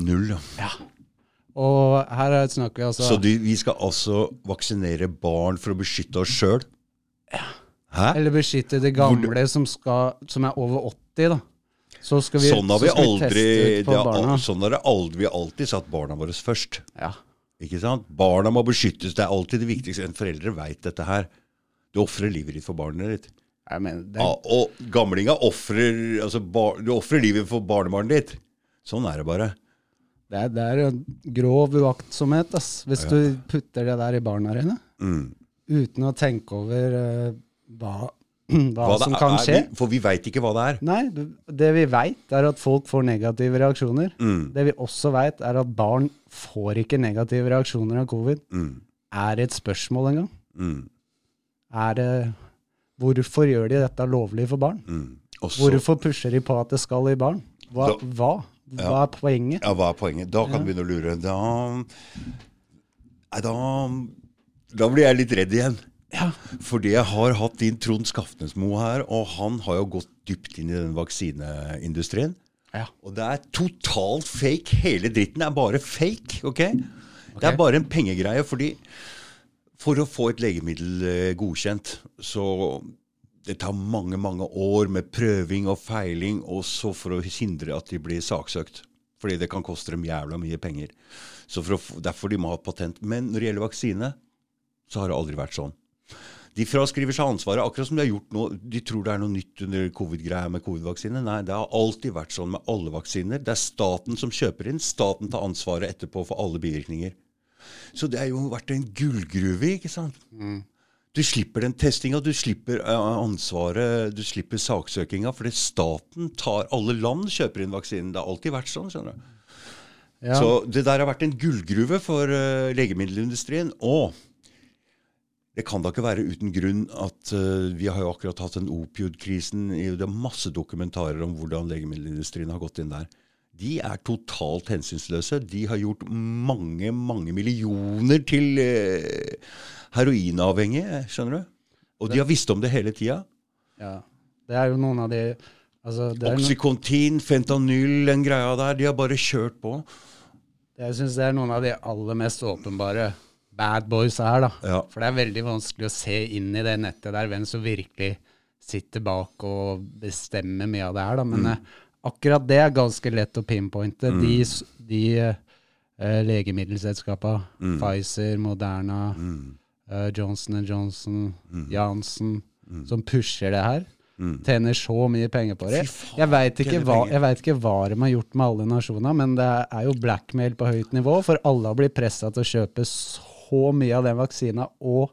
Null, ja. Ja. Og her er- snakker vi altså Så du, vi skal altså vaksinere barn for å beskytte oss sjøl? Hæ? Eller beskytte de gamle som, skal, som er over 80, da. Så skal vi, Sånn har så vi skal aldri teste ut på barna. al- Sånn har aldri, vi alltid satt barna våre først. Ja. Ikke sant? Barna må beskyttes. Det er alltid det viktigste. En foreldre veit dette her. Du ofrer livet ditt for barnet ditt. Mener, det, Ja, og gamlinga ofrer altså, bar, Du ofrer livet for barnebarnet ditt. Sånn er det bare. det, er, det er en grov uaktsomhet ass, hvis du putter det der i barna dine Mm. uten å tenke over uh, hva, hva, Hva som kan er, skje. vi- For vi veit ikke hva det er. Nei, det vi veit, er at folk får negative reaksjoner. Mm. Det vi også veit, er at barn får ikke negative reaksjoner av covid. Mm. Er det et spørsmål engang? Mm. Er det Hvorfor gjør de dette lovlig for barn? Mm. Også, Hvorfor pusher de på at det skal i barn? Hva? Da- hva? Hva er poenget? Ja, hva er poenget? Da kan du begynne å lure. Da da Da blir jeg litt redd igjen. Ja. Fordi jeg har hatt din Trond Skaftnesmo her, og han har jo gått dypt inn i den vaksineindustrien. Ja. Og det er totalt fake. Hele dritten er bare fake. ok? Det er bare en pengegreie. fordi for å få et legemiddel eh, godkjent, så det tar mange mange år med prøving og feiling, og så for å hindre at de blir saksøkt. Fordi det kan koste dem jævla mye penger. Så å, Derfor de må ha patent. Men når det gjelder vaksine, så har det aldri vært sånn. De fraskriver seg ansvaret, akkurat som de har gjort nå. De tror det er noe nytt under covid-greia med covid-vaksine. Nei, det har alltid vært sånn med alle vaksiner. Det er staten som kjøper inn. Staten tar ansvaret etterpå for alle bivirkninger. Så det har jo vært en gullgruve, ikke sant? Du slipper den testinga, du slipper eh, ansvaret, du slipper saksøkinga, fordi staten tar Alle land kjøper inn vaksinen. Det har alltid vært sånn, skjønner du. Ja. Så det der har vært en gullgruve for uh, legemiddelindustrien. Og det kan da ikke være uten grunn at uh, vi har jo akkurat hatt den opiodkrisen. Det er masse dokumentarer om hvordan legemiddelindustrien har gått inn der. De er totalt hensynsløse. De har gjort mange, mange millioner til eh, heroinavhengige, skjønner du. Og de har visst om det hele tida. ja. Det er jo noen av de altså, det Oxycontin, fentanyl, den greia der. De har bare kjørt på. Jeg syns det er noen av de aller mest åpenbare bad boys her, da. Ja. For det er veldig vanskelig å se inn i det nettet der, hvem som virkelig sitter bak og bestemmer mye av det her, da. Men Mm. Akkurat det er ganske lett å pinpointe. De, s- de eh, legemiddelselskapene, Mm. Pfizer, Moderna, eh, Johnson Johnson, Mm. Janssen, som pusher det her. Tjener så mye penger på det. Jeg veit ikke, ikke hva de har gjort med alle nasjoner, men det er jo blackmail på høyt nivå, for alle har blitt pressa til å kjøpe så mye av den vaksina, og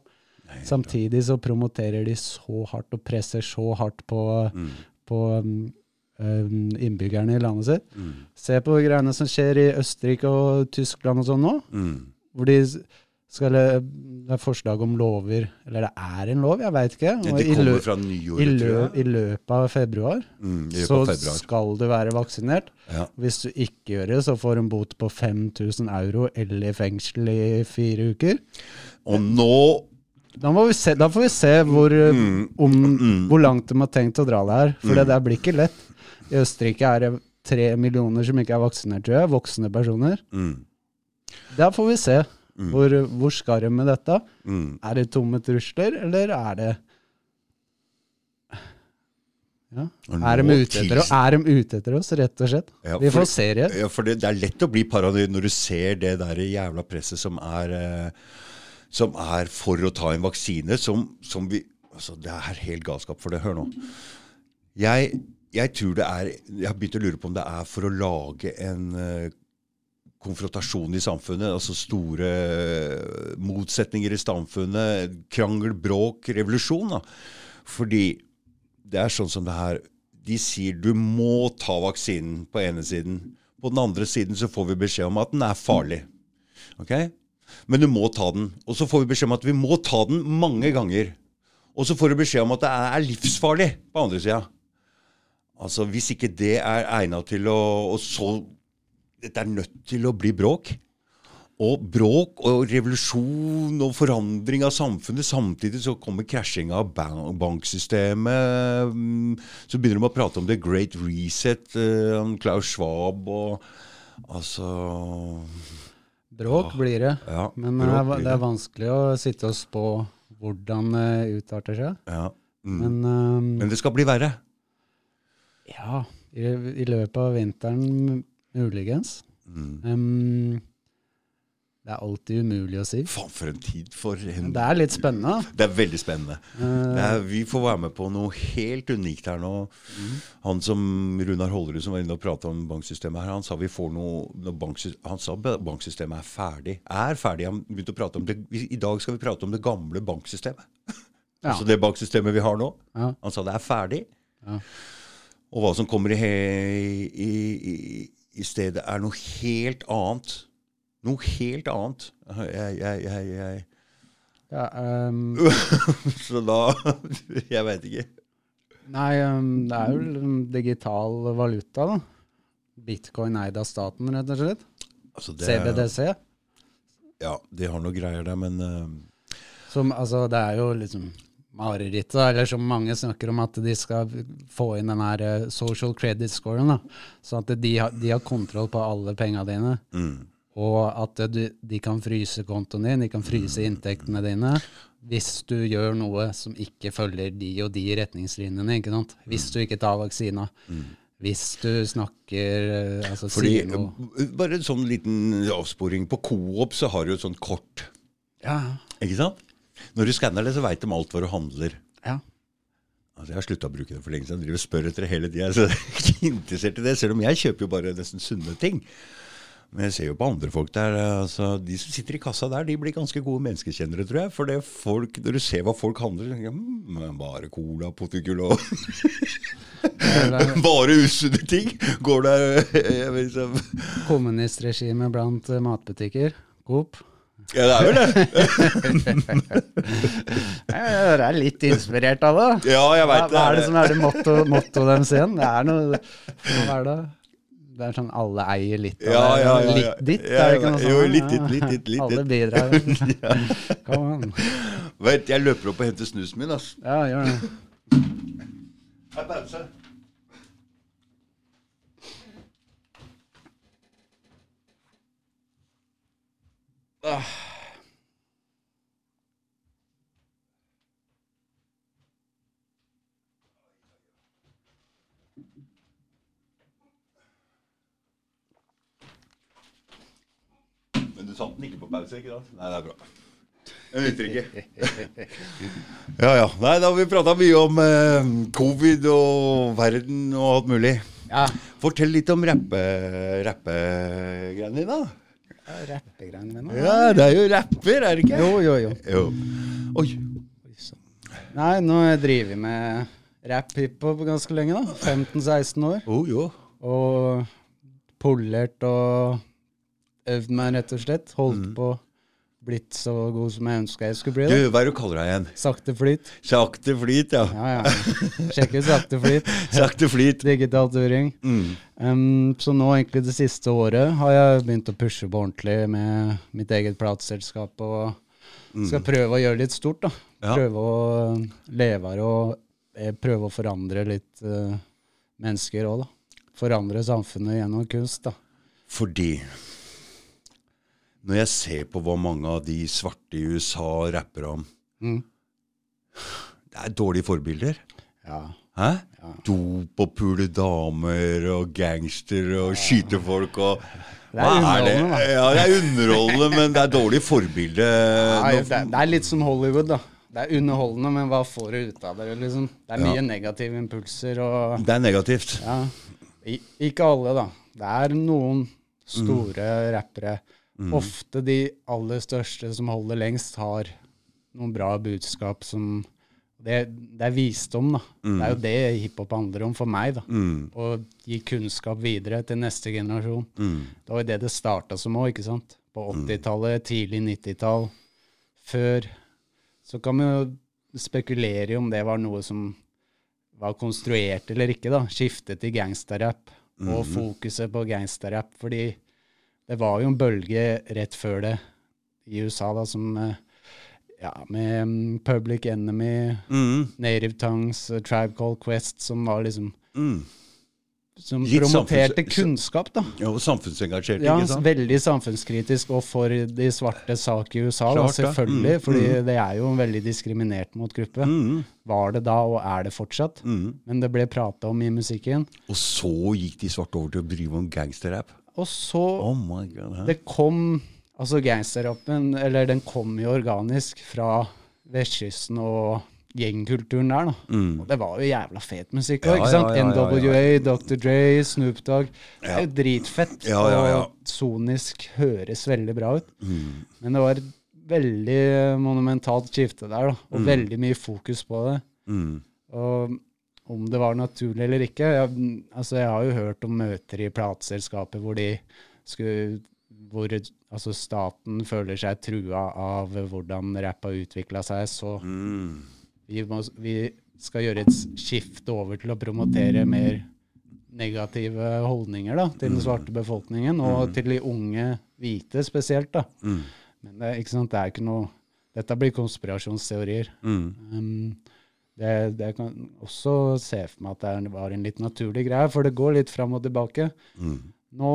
samtidig så promoterer de så hardt og presser så hardt på, Mm. på innbyggerne i landet sitt. Mm. Se på greiene som skjer i Østerrike og Tyskland og sånn nå. Mm. Hvor de skal Det er forslag om lover Eller det er en lov, jeg veit ikke. Og det i, kommer fra i, nyåret, lø, tror jeg. I løpet av februar Mm, løpet så av februar. skal du være vaksinert. Ja. Hvis du ikke gjør det, så får du en bot på 5000 euro eller fengsel i fire uker. Og nå Da, se, da får vi se hvor, Mm. om, Mm. hvor langt de har tenkt å dra det her. For Mm. det der blir ikke lett. I Østerrike er det tre millioner som ikke er vaksinert, tror jeg. Voksne personer. mm. Da får vi se. Mm. Hvor, hvor skal de med dette? Mm. Er det tomme trusler, eller er det ja. Er de, ute etter, er de ute etter oss, rett og slett? Ja, Vi får se det. Ja, for det, det er lett å bli paranoid når du ser det der jævla presset som er, eh, som er for å ta en vaksine, som, som vi Altså, det er helt galskap for det. Hør nå. Jeg, jeg tror det er Jeg har begynt å lure på om det er for å lage en eh, konfrontasjon i samfunnet. Altså store eh, motsetninger i samfunnet. Krangel, bråk, revolusjon. da. Fordi det er sånn som det her De sier du må ta vaksinen på ene siden. På den andre siden så får vi beskjed om at den er farlig. Ok? Men du må ta den. Og så får vi beskjed om at vi må ta den mange ganger. Og så får du beskjed om at det er livsfarlig på andre sida. Altså, hvis ikke det er egna til å Og så Dette er nødt til å bli bråk. Og bråk og revolusjon og forandring av samfunnet. Samtidig så kommer krasjinga av bank banksystemet. mm, Så begynner de å prate om The Great Reset, eh, Klaus Schwab og Altså Bråk blir det. Ja, Men det er, det er vanskelig å sitte og spå hvordan det utarter seg. Ja. Mm. Men, um, Men det skal bli verre. ja, i, i løpet av vinteren muligens. Mm. Um, det er alltid umulig å si. Faen, for en tid for en det er litt spennende. Det er veldig spennende. Uh, er, vi får være med på noe helt unikt her nå. Han som Runar Hollerud som var inne og prata om banksystemet her, han sa vi får noe, Han sa banksystemet er ferdig. Er ferdig. Han begynte å prate om det. I dag skal vi prate om det gamle banksystemet. Ja. Altså det banksystemet vi har nå. ja, Han sa det er ferdig. Ja. Og hva som kommer i, i, i, i stedet, er noe helt annet. Noe helt annet. Jeg, jeg, jeg, jeg. ja, um, Så da Jeg veit ikke. Nei, um, det er jo en digital valuta, da. Bitcoin eid av staten, rett og slett. Altså, det, CBDC. Ja, de har noe greier der, men uh, Som, altså, det er jo liksom marerittet, eller som mange snakker om, at de skal få inn den her eh, social credit scoren. da. Så at de har, de har kontroll på alle penga dine. mm, Og at du, de kan fryse kontoen din, de kan fryse inntektene dine. Hvis du gjør noe som ikke følger de og de retningslinjene. ikke sant? Hvis du ikke tar vaksina. Hvis du snakker eh, altså Fordi, Bare en sånn liten avsporing. På Coop så har du et sånt kort. Ja, Ikke sant? Når du skanner det, så veit de alt hva du handler. ja. Altså, Jeg har slutta å bruke det for lenge siden. Jeg driver og spør etter det hele tida. Så jeg er ikke interessert i det. Selv om jeg kjøper jo bare nesten sunne ting. Men jeg ser jo på andre folk der. altså De som sitter i kassa der, de blir ganske gode menneskekjennere, tror jeg. For det folk, når du ser hva folk handler, tenker jeg hm, bare cola, potetgull og Bare usunne ting! Går der liksom. vet Kommunistregime blant eh, matbutikker. Coop. Ja, det er vel det. Jeg er litt inspirert av det. Ja, jeg Hva, det hva er det som er det motto, motto deres igjen? Det er noe Hva er det? Det er sånn alle eier litt av Ja, det. ja, ja. Litt ditt, er det ikke noe sånt? jo, litt ditt, litt ditt, litt Alle ditt. bidrar. Kom an. Vent, jeg løper opp og henter snusen min, ass. Ja, gjør det. Her, pause. Men du den ikke på pause, ikke sant? Nei, det er bra. Jeg nytter ikke. Ja, ja. Nei, da har vi prata mye om eh, covid og verden og alt mulig. Ja. Fortell litt om rappe- rappegreiene dine, da. Rappegreiene mine. Ja, det er jo rapper, er det ikke? Jo, jo, jo. Jo. Oi. Nei, nå driver drevet med rap-hiphop ganske lenge, da. 15-16 år. Oh, jo. Og polert og øvd meg, rett og slett. Holdt på. Blitt så god som jeg ønska jeg skulle bli. Du, hva er det du kaller deg igjen? Sakte flyt. Sakte flyt, ja. Ja, ja. Sjekk ut sakte flyt. Sakte flyt. Digital turing. Mm. Um, så nå egentlig det siste året har jeg begynt å pushe på ordentlig med mitt eget plateselskap. Og skal prøve å gjøre det litt stort. da. Ja. Prøve å leve her og eh, prøve å forandre litt uh, mennesker òg, da. Forandre samfunnet gjennom kunst. da. Fordi når jeg ser på hva mange av de svarte i USA rapper om Mm. Det er dårlige forbilder. Ja. Hæ? Dop og pule damer og gangster og skyte folk og Det er underholdende, da. Ja, det er underholdende, men det er dårlig forbilde. Ja, det, er- er litt som Hollywood, da. Det er underholdende, men hva får du ut av det? liksom? Det er mye negative impulser og Det er negativt. Ja. I, ikke alle, da. Det er noen store rappere. Ofte de aller største som holder lengst, har noen bra budskap som Det, det er visdom, da. Det er jo det hiphop handler om for meg. da. Mm. Å gi kunnskap videre til neste generasjon. Mm. Det var jo det det starta som òg, ikke sant? På 80-tallet, tidlig 90-tall. Før Så kan vi jo spekulere i om det var noe som var konstruert eller ikke, da. Skiftet til gangsterrap, og fokuset på gangsterrap. Fordi det var jo en bølge rett før det i USA, da, som eh, Ja, med mm, Public Enemy, Mm. Native Tongues, eh, Tribe Called Quest, som var liksom Mm. Som Litt promoterte kunnskap, da. Ja, og samfunnsengasjert, Ja, ikke sant? veldig samfunnskritisk, og for de svarte sak i USA, Klart da, selvfølgelig. Mm, fordi det er jo en veldig diskriminert mot gruppe. Mm. Var det da, og er det fortsatt. Mm. Men det ble prata om i musikken. Og så gikk de svarte over til å drive om gangsterrap. Og så Oh my god. Det kom Altså gangsterrappen, eller den kom jo organisk fra vestkysten og gjengkulturen der, da. Mm. Og det var jo jævla fet musikk òg, ikke sant? NWA, Dr. Dre, Snoop Dogg. Det er jo dritfett. Og sonisk høres veldig bra ut. Mm. Men det var et veldig monumentalt skifte der, da. Og veldig mye fokus på det. Mm. Og om det var naturlig eller ikke jeg, altså jeg har jo hørt om møter i plateselskaper hvor de skulle hvor altså staten føler seg trua av hvordan rapp har utvikla seg, så Mm. vi, må, vi skal gjøre et skifte over til å promotere mer negative holdninger da, til den svarte befolkningen, og til de unge hvite spesielt. da. Mm. Men det, det er ikke noe Dette blir konspirasjonsteorier. Mm. Um, det, det kan også se for meg at det var en litt naturlig greie, for det går litt fram og tilbake. Mm. Nå,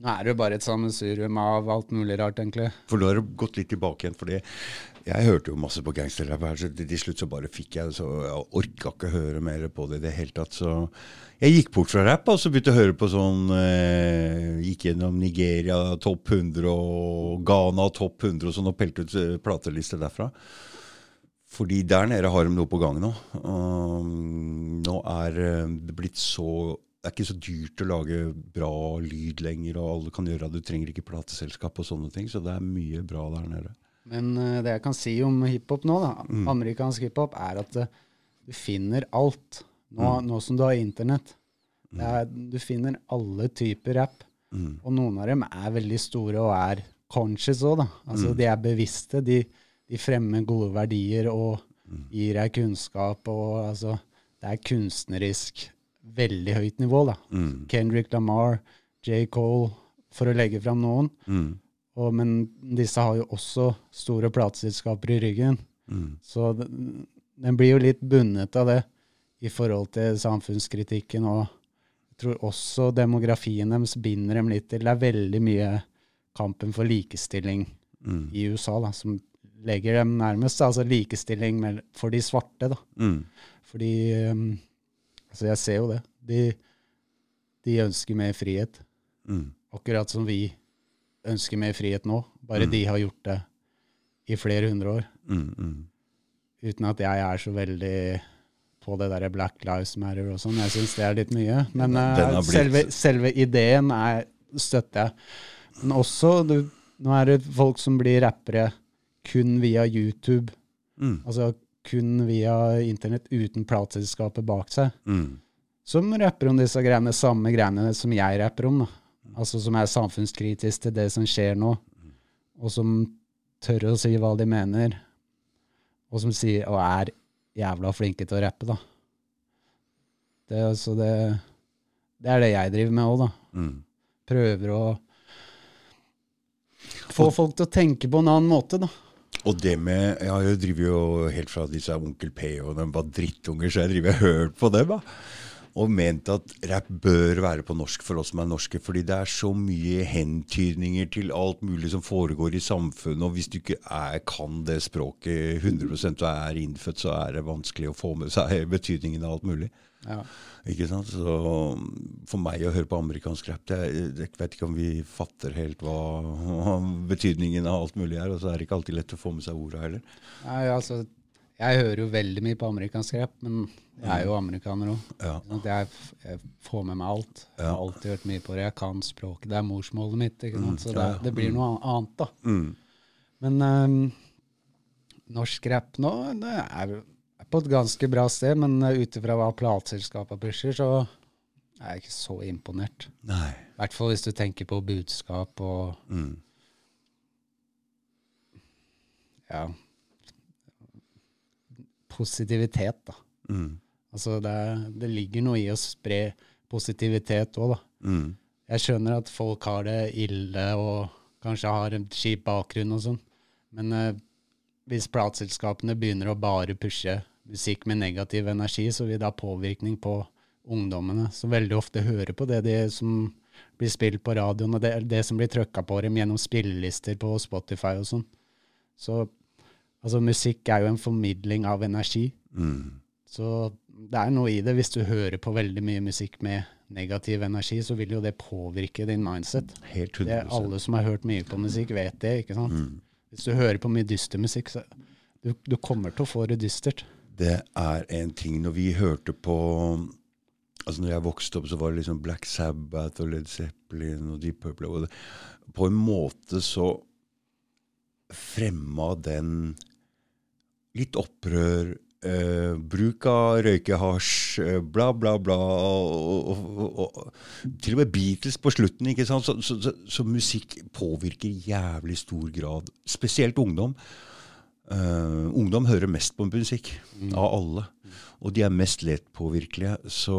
nå er det jo bare et sammensurium av alt mulig rart, egentlig. For nå har det gått litt tilbake igjen. fordi jeg hørte jo masse på gangsterrapp her, så til slutt så bare fikk jeg det, så jeg orka ikke høre mer på det i det hele tatt. Så jeg gikk bort fra rapp, og så begynte å høre på sånn eh, Gikk gjennom Nigeria topp 100 og Ghana topp 100 og sånn, og pelte ut eh, platelister derfra. Fordi der nede har de noe på gang nå. Um, nå er eh, det blitt så Det er ikke så dyrt å lage bra lyd lenger, og alle kan gjøre det. Du trenger ikke plateselskap og sånne ting, så det er mye bra der nede. Men uh, det jeg kan si om hiphop nå, da, amerikansk hiphop, er at uh, du finner alt. Nå, nå som du har internett. Det er, du finner alle typer rapp. Mm. Og noen av dem er veldig store og er conscious òg, da. Altså de er bevisste. De, de fremmer gode verdier og gir deg kunnskap og altså Det er kunstnerisk veldig høyt nivå, da. Mm. Kendrick Lamar, J. Cole, for å legge fram noen. Mm. Og, men disse har jo også store plateselskaper i ryggen. Mm. Så den, den blir jo litt bundet av det i forhold til samfunnskritikken. Og jeg tror også demografien deres binder dem litt til. Det er veldig mye kampen for likestilling Mm. i USA da, som legger dem nærmest. Altså likestilling for de svarte. da. Mm. Fordi um, Altså, jeg ser jo det. De, de ønsker mer frihet. Mm. Akkurat som vi ønsker mer frihet nå. Bare de har gjort det i flere hundre år. Mm. Mm. Uten at jeg er så veldig på det derre Black Lives Matter og sånn. Jeg syns det er litt mye. Men blitt- selve, selve ideen er, støtter jeg. Men også du, Nå er det folk som blir rappere kun via YouTube. Mm. Altså kun via internett uten plateselskapet bak seg, Mm. som rapper om disse greiene, samme greiene som jeg rapper om. da. Altså som er samfunnskritisk til det som skjer nå, og som tør å si hva de mener, og som sier og er jævla flinke til å rappe, da. Det, altså det, det er det jeg driver med òg, da. Mm. Prøver å få folk til å tenke på en annen måte, da. Og det med Ja, jeg driver jo helt fra disse Onkel P og de var drittunger, så jeg driver og hørt på dem. da. Og ment at rapp bør være på norsk for oss som er norske. Fordi det er så mye hentydninger til alt mulig som foregår i samfunnet. Og hvis du ikke er, kan det språket 100 og er innfødt, så er det vanskelig å få med seg betydningen av alt mulig. Ja. Ikke sant? Så for meg å høre på amerikansk rap er- Jeg vet ikke om vi fatter helt hva, betydningen av alt mulig er. Og så er det ikke alltid lett å få med seg orda heller. Nei, altså, jeg hører jo veldig mye på amerikansk rap, men jeg er jo amerikaner òg. Ja. Jeg, jeg får med meg alt. Jeg har alltid hørt mye på det. Jeg kan språket. Det er morsmålet mitt. Ikke sant? Så det, det blir noe annet, da. Mm. Men um, norsk rap nå det er, er på et ganske bra sted, men uh, ut ifra hva plateselskapene pusher, så er jeg ikke så imponert. Nei. I hvert fall hvis du tenker på budskap og Mm. ja positivitet, da. Mm. Altså det, er- det ligger noe i å spre positivitet òg, da. Mm. Jeg skjønner at folk har det ille og kanskje har en kjip bakgrunn og sånn, men eh, hvis plateselskapene begynner å bare pushe musikk med negativ energi, så vil det ha påvirkning på ungdommene, som veldig ofte hører på det, de som blir spilt på radioen, og det, det som blir trøkka på dem gjennom spillelister på Spotify og sånn. Så altså, musikk er jo en formidling av energi. Mm. Så det er noe i det. Hvis du hører på veldig mye musikk med negativ energi, så vil jo det påvirke din mindset. Helt Det 100 er alle som har hørt mye på musikk, vet det. ikke sant? Hvis du hører på mye dyster musikk, så du, du kommer til å få det dystert. Det er en ting Når vi hørte på Altså når jeg vokste opp, så var det liksom Black Sabbath og Led Zeppelin og Deep Purple. Og det, på en måte så fremma den litt opprør, eh, bruk av røykehasj, eh, bla, bla, bla. Og, og, og, til og med Beatles på slutten. ikke sant? Så, så, så, så musikk påvirker jævlig stor grad, spesielt ungdom. Eh, ungdom hører mest på musikk av alle. Og de er mest lettpåvirkelige. Så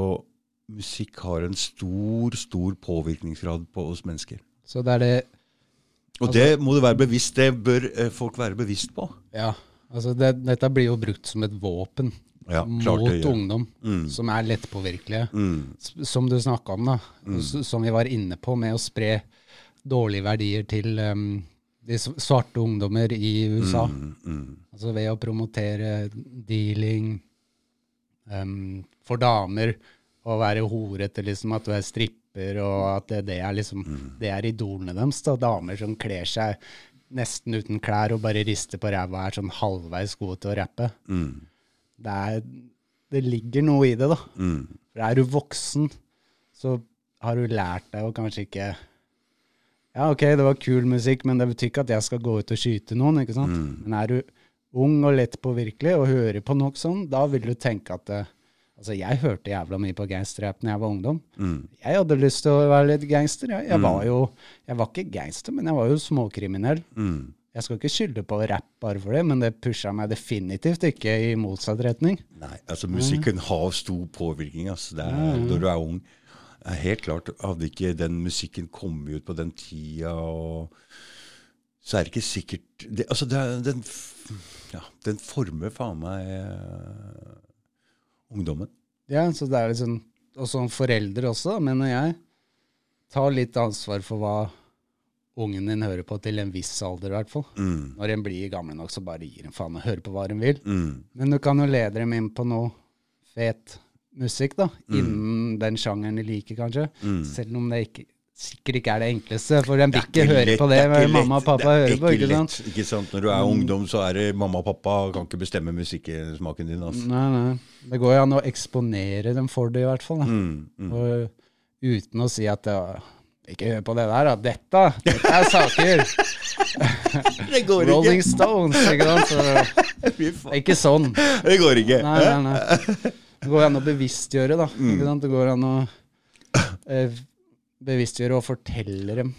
musikk har en stor, stor påvirkningsgrad på oss mennesker. Så det er det Og det må du være bevisst, det bør eh, folk være bevisst på. Ja, altså det, dette blir jo brukt som et våpen Ja, mot det ja. ungdom, Mm. som er lettpåvirkelige. Mm. Som du snakka om, da. Mm. Som vi var inne på, med å spre dårlige verdier til um, de svarte ungdommer i USA. Mm. Mm. Altså ved å promotere dealing um, for damer, og være horete, liksom, at du er stripper, og at det, det er liksom Mm. Det er idolene deres. da, Damer som kler seg nesten uten klær og bare rister på ræva og er sånn halvveis gode til å rappe. Mm. Det, er, det ligger noe i det, da. Mm. For er du voksen, så har du lært deg å kanskje ikke Ja, ok, det var kul musikk, men det betyr ikke at jeg skal gå ut og skyte noen, ikke sant? Men er du ung og lett påvirkelig og hører på noe sånn, da vil du tenke at det, Altså, jeg hørte jævla mye på gangsterrap da jeg var ungdom. Mm. Jeg hadde lyst til å være litt gangster. Jeg, jeg var jo Jeg var ikke gangster, men jeg var jo småkriminell. Mm. Jeg skal ikke skylde på rapp bare for det, men det pusha meg definitivt ikke i motsatt retning. Nei, altså musikken har stor påvirkning. Altså. Er, Når du er ung. Helt klart, Hadde ikke den musikken kommet ut på den tida, og, så er det ikke sikkert det, altså det, den, ja, den former faen meg eh, ungdommen. Ja, så det er liksom Og som forelder også, mener jeg, ta litt ansvar for hva ungen din hører på til en viss alder, i hvert fall. Mm. Når en blir gammel nok, så bare gir en faen og hører på hva en vil. Mm. Men du kan jo lede dem inn på noe fet musikk, da. Mm. Innen den sjangeren de liker, kanskje. Selv om det ikke, sikkert ikke er det enkleste, for de vil ikke høre på det, det mamma og pappa er hører på, ikke sant? Mm. Ikke sant? Når du er ungdom, så er det mamma og pappa kan ikke bestemme musikksmaken din. Altså. Nei, nei. Det går jo an å eksponere dem for det, i hvert fall. Mm. Mm. Og uten å si at ja, ikke hør på det der, da. Dette, dette er saker. Det går Rolling. Stones, ikke sant? Så ikke sånn. Det går ikke. Nei, nei, nei. Det går an å bevisstgjøre, da. Mm. Det går an å eh, bevisstgjøre og fortelle dem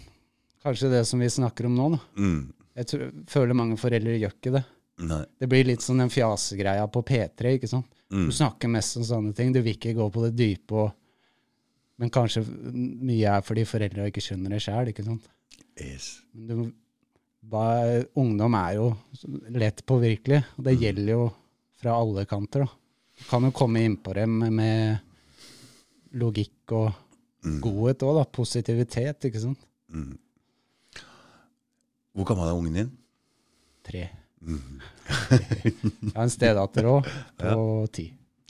kanskje det som vi snakker om nå. Da. Mm. Jeg tror, føler mange foreldre gjør ikke det. Nei. Det blir litt sånn den fjasegreia på P3. ikke sant? Mm. Du snakker mest om sånne ting. Du vil ikke gå på det dype. Og, men kanskje mye er fordi foreldra ikke skjønner det sjæl. Yes. Ungdom er jo lett påvirkelig, og Mm. det gjelder jo fra alle kanter. da. Kan jo komme innpå dem med, logikk og Mm. godhet òg, da. Positivitet, ikke sant. Mm. Hvor gammel er ungen din? Tre. Mm. Jeg har en stedatter òg, på ti.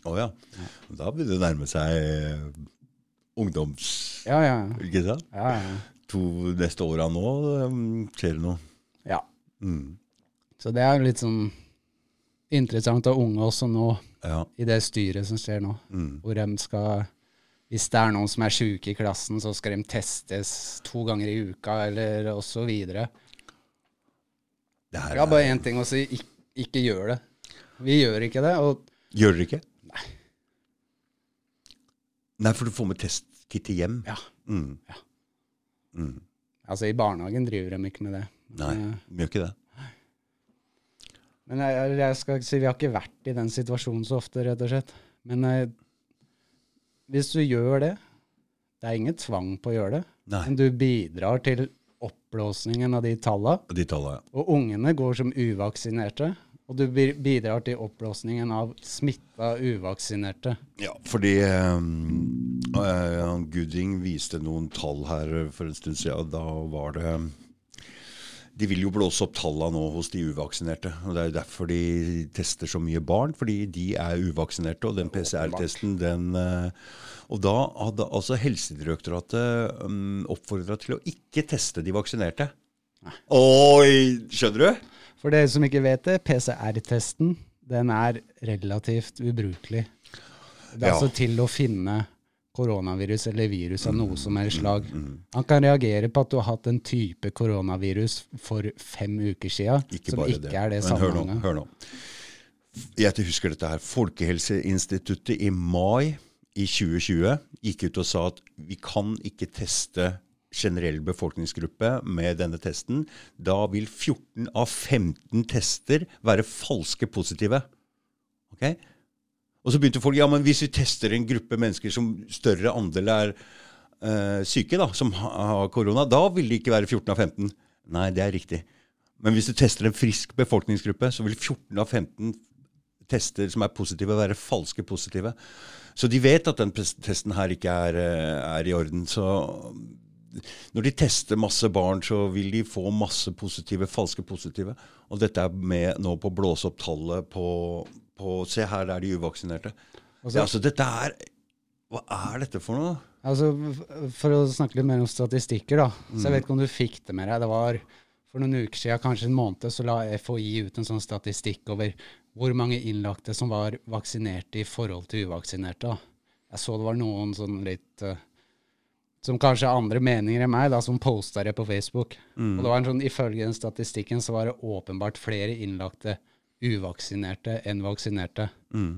Å ja. Da begynner det å nærme seg eh, ungdoms... Ja, ja. Ikke sant? ja, ja. To neste åra nå um, skjer det noe. ja. Mm. Så det er litt sånn interessant å unge også nå, Ja. i det styret som skjer nå. Mm. Hvor de skal Hvis det er noen som er sjuke i klassen, så skal de testes to ganger i uka, eller videre. Det Jeg har bare én ting å si. Ikke, ikke gjør det. Vi gjør ikke det. Gjør dere ikke? Nei. Nei, for du får med testkittet hjem. ja, Mm. Ja. Mm. altså i barnehagen driver de ikke med det. Nei, de gjør ikke det. Men jeg, jeg skal si vi har ikke vært i den situasjonen så ofte, rett og slett. Men eh, hvis du gjør det Det er ingen tvang på å gjøre det, Nei. men du bidrar til oppblåsningen av de talla. De tallene, ja. Og ungene går som uvaksinerte, og du bidrar til oppblåsningen av smitta uvaksinerte. Ja, fordi um, eh, han Gooding viste noen tall her for en stund siden. Da var det De vil jo blåse opp tallene nå hos de uvaksinerte. og Det er jo derfor de tester så mye barn, fordi de er uvaksinerte. Og den PCR-testen, den eh, Og da hadde altså Helsedirektoratet um, oppfordra til å ikke teste de vaksinerte. Oi! Skjønner du? For dere som ikke vet det, PCR-testen den er relativt ubrukelig. Det er Ja. altså til å finne koronavirus eller virus av noe som helst slag. Mm, Han kan reagere på at du har hatt en type koronavirus for fem uker siden, som ikke det. er det Men samme hør nå, hør nå. Jeg husker dette her. Folkehelseinstituttet i mai i 2020 gikk ut og sa at vi kan ikke teste generell befolkningsgruppe med denne testen. Da vil 14 av 15 tester være falske positive. Ok? Og så begynte folk ja, men hvis vi tester en gruppe mennesker som større andel er eh, syke, da, som har korona, da vil det ikke være 14 av 15. Nei, det er riktig. Men hvis du tester en frisk befolkningsgruppe, så vil 14 av 15 tester som er positive, være falske positive. Så de vet at den testen her ikke er, eh, er i orden. Så når de tester masse barn, så vil de få masse positive, falske positive. Og dette er med nå på å blåse opp tallet på, på Se her, er de uvaksinerte. Altså- ja, altså, dette er Hva er dette for noe? Altså, For å snakke litt mer om statistikker, da. Så Mm. jeg vet ikke om du fikk det med deg. Det var For noen uker siden, kanskje en måned, så la FHI ut en sånn statistikk over hvor mange innlagte som var vaksinerte i forhold til uvaksinerte. Jeg så det var noen sånn litt eh, Som kanskje har andre meninger enn meg, da, som posta det på Facebook. Mm. Og det var en sånn, Ifølge den statistikken så var det åpenbart flere innlagte uvaksinerte enn vaksinerte. Mm.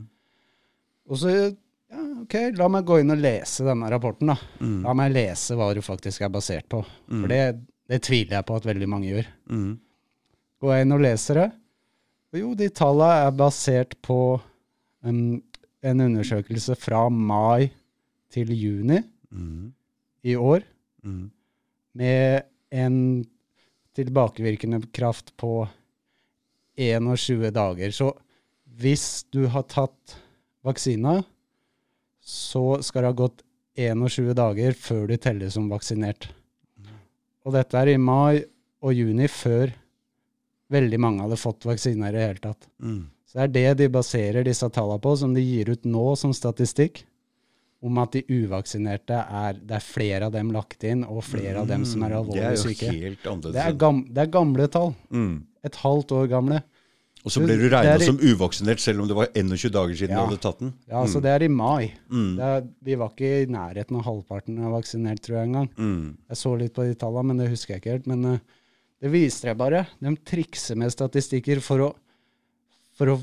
Og så, ja, ok, la meg gå inn og lese denne rapporten, da. Mm. La meg lese hva det faktisk er basert på. For det, det tviler jeg på at veldig mange gjør. Mm. Går jeg inn og leser det? Og jo, de tallene er basert på um, en undersøkelse fra mai til juni Mm. i år, Mm. med en tilbakevirkende kraft på 21 dager. Så hvis du har tatt vaksina, så skal det ha gått 21 dager før du teller som vaksinert. Og dette er i mai og juni, før veldig mange hadde fått vaksine i det hele tatt. Mm. Så det er det de baserer disse tallene på, som de gir ut nå som statistikk, om at de uvaksinerte er Det er flere av dem lagt inn, og flere av dem som er alvorlig syke. Det er syke. Det er, gamle, det er gamle tall. mm. Et halvt år gamle. Og så ble du regna som uvaksinert selv om det var 21 dager siden Ja. du hadde tatt den. Ja, altså Det er i mai. Mm. Er, vi var ikke i nærheten av halvparten av vaksinert, tror jeg engang. Mm. Jeg så litt på de tallene, men det husker jeg ikke helt. Men uh, Det viser jeg bare. De trikser med statistikker for å, for å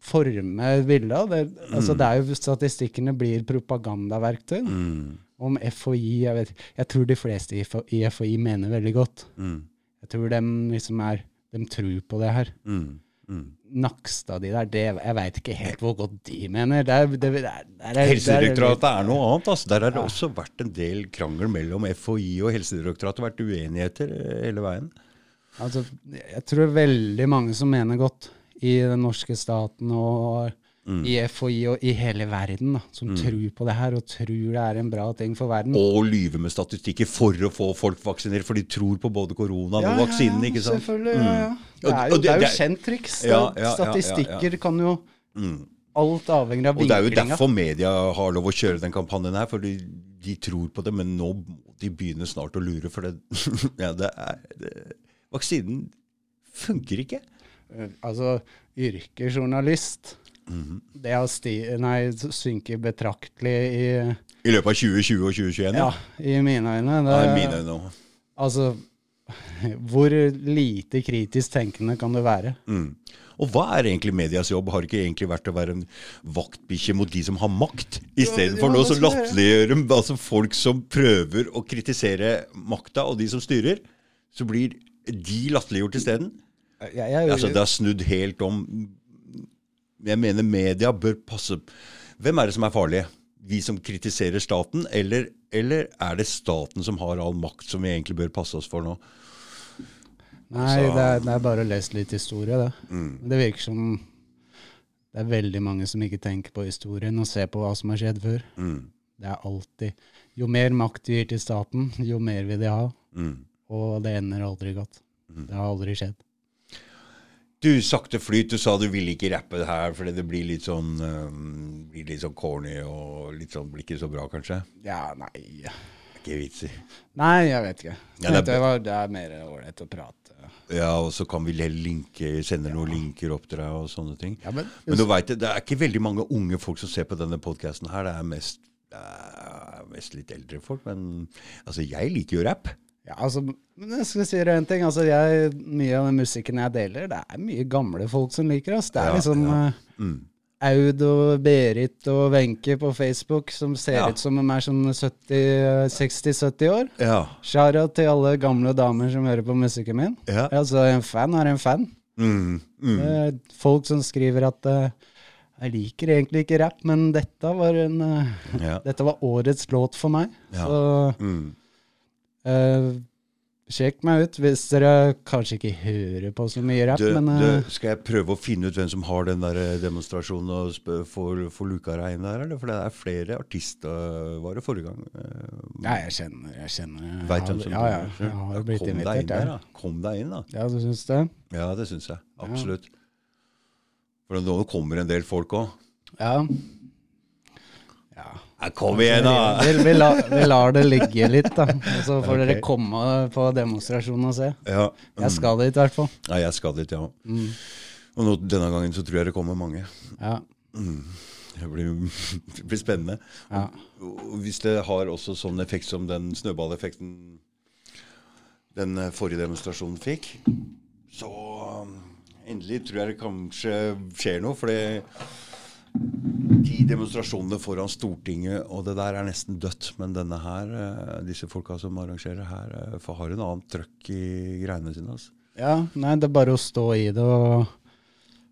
forme bildet. Det, altså, det er jo Statistikkene blir propagandaverktøy. Mm. Om FHI jeg, vet, jeg tror de fleste i FHI, i FHI mener veldig godt. Mm. Jeg tror de liksom er De tror på det her. Mm. Mm. Nakstad de der, det, jeg veit ikke helt hvor godt de mener. Er, er, er, Helsedirektoratet er noe annet. Altså. Der har det også vært en del krangel mellom FHI og Helsedirektoratet. vært uenigheter eh, hele veien. Altså, jeg tror veldig mange som mener godt i den norske staten og Mm. i FHI og i hele verden, da, som tror på det her og tror det er en bra ting for verden. Og lyve med statistikker for å få folk vaksinert, for de tror på både koronaen og vaksinen. ikke sant? Selvfølgelig. Ja, ja. Det er jo, det- er jo kjent triks. Ja, ja, ja, ja, Statistikker kan jo Mm. Alt avhenger av Og det er jo derfor media har lov å kjøre den kampanjen her, for de, de tror på det, men nå de begynner snart å lure, for det, ja, det er det, Vaksinen funker ikke. Altså, Mhm. Det har sti, nei, synket betraktelig i, I løpet av 2020 og 2021. ja, i mine øyne. Det, Ja, i mine øyne også. Altså, hvor lite kritisk tenkende kan du være? Mm. Og hva er egentlig medias jobb? Har det ikke egentlig vært å være en vaktbikkje mot de som har makt? Istedenfor ja, nå det så latterliggjør de altså folk som prøver å kritisere makta, og de som styrer. Så blir de latterliggjort isteden. Altså, det har snudd helt om. Jeg mener media bør passe Hvem er det som er farlige? Vi som kritiserer staten, eller, eller er det staten som har all makt, som vi egentlig bør passe oss for nå? nei, det er, det er bare å lese litt historie, det. Mm. Det virker som det er veldig mange som ikke tenker på historien og ser på hva som har skjedd før. Mm. Det er alltid Jo mer makt du gir til staten, jo mer vil de ha. Mm. Og det ender aldri godt. Det har aldri skjedd. Du, sakte flyt, du sa du ville ikke rappe det her fordi det blir litt sånn um, blir litt sånn corny og litt sånn blir ikke så bra, kanskje? Ja, nei Ikke vits i. Nei, jeg vet ikke. Ja, det er var, det er mer ålreit å prate. Ja, og så kan vi linke, sende noen linker opp til deg og sånne ting. Ja, men, Men du vet, det det er ikke veldig mange unge folk som ser på denne podkasten her. Det er mest, det er mest litt eldre folk. Men altså, jeg liker jo rapp. Ja, altså, jeg skal si deg en ting. Altså, jeg, mye av den musikken jeg deler, det er mye gamle folk som liker oss. Det er Ja, liksom ja. eh, Mm. Aud og Berit og Wenche på Facebook som ser Ja. ut som de er sånn 60-70 år. Ja. Shara til alle gamle damer som hører på musikken min. Ja. Altså, en fan er en fan. Mm. Mm. Folk som skriver at eh, jeg liker egentlig ikke rap, men dette var, en, eh, dette var årets låt for meg. Ja. Så Eh, sjekk meg ut hvis dere kanskje ikke hører på så mye rap, Du, men du, eh, skal jeg prøve å finne ut hvem som har den der eh, demonstrasjonen og få luka deg inn der, eller? For det er flere artister, var det forrige gang? Uh, ja, jeg kjenner jeg kjenner Vet hvem som Ja, ja. Jeg har blitt Kom deg inn der, da. Kom deg inn, da. Ja, du syns det? Ja, det syns jeg. Absolutt. For nå kommer en del folk òg. Ja. ja. Kom igjen, da! Vi, vi, la, vi lar det ligge litt, da. Og så får okay. dere komme på demonstrasjonen og se. Ja. Jeg skal dit, i hvert fall. Ja, jeg skal dit, ja. Mm. Og nå, denne gangen så tror jeg det kommer mange. Ja. Det blir, det blir spennende. Ja. Og hvis det har også sånn effekt som den snøballeffekten den eh, forrige demonstrasjonen fikk, så um, endelig tror jeg det kanskje skjer noe. For det- de demonstrasjonene foran Stortinget og det der er nesten dødt. Men denne her, eh, disse folka som arrangerer her, eh, har en annen trøkk i greiene sine. Altså. ja. Nei, det er bare å stå i det og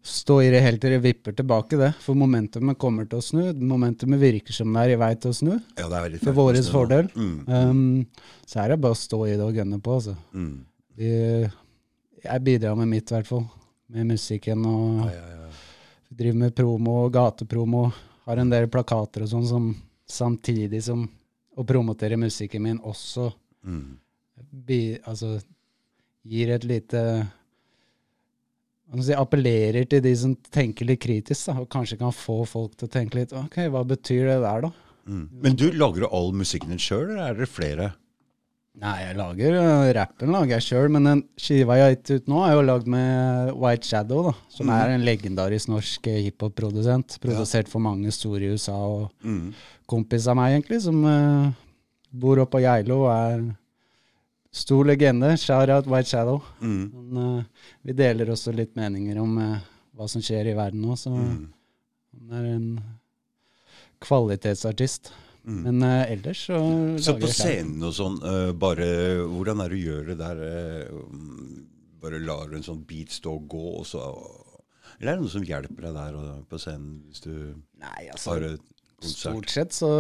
stå i det helt til det vipper tilbake, det. For momentumet kommer til å snu. Momentumet virker som det er i vei til å snu. Ja, det er veldig For vår fordel. Mm, Um, så er det bare å stå i det og gønne på, altså. mm. Jeg bidrar med mitt, i hvert fall. Med musikken og Ja, ja, ja. Driver med promo og gatepromo. Har en del plakater og sånn som samtidig som å promotere musikken min også Mm. bi, altså, gir et lite si, Appellerer til de som tenker litt kritisk, da, og kanskje kan få folk til å tenke litt Ok, hva betyr det der, da? Mm. Men du lager jo all musikken din sjøl, eller er dere flere? Nei, jeg lager uh, rappen lager jeg sjøl, men den skiva jeg har gitt ut nå, er jo lagd med White Shadow, da, som er en legendarisk norsk eh, hiphop-produsent. Produsert for mange store i USA, og Mm. kompis av meg, egentlig, som uh, bor oppe på Geilo og er Stor legende. Shout out White Shadow. Mm. Men, uh, vi deler også litt meninger om uh, hva som skjer i verden nå, så Mm. han er en kvalitetsartist. Mm. Men uh, ellers så Så på scenen og sånn, uh, bare Hvordan er det du gjør det der? um, bare lar du en sånn beat stå og gå, og så Eller er det noe som hjelper deg der og, på scenen, hvis du Nei, altså, har et konsert? Stort sett så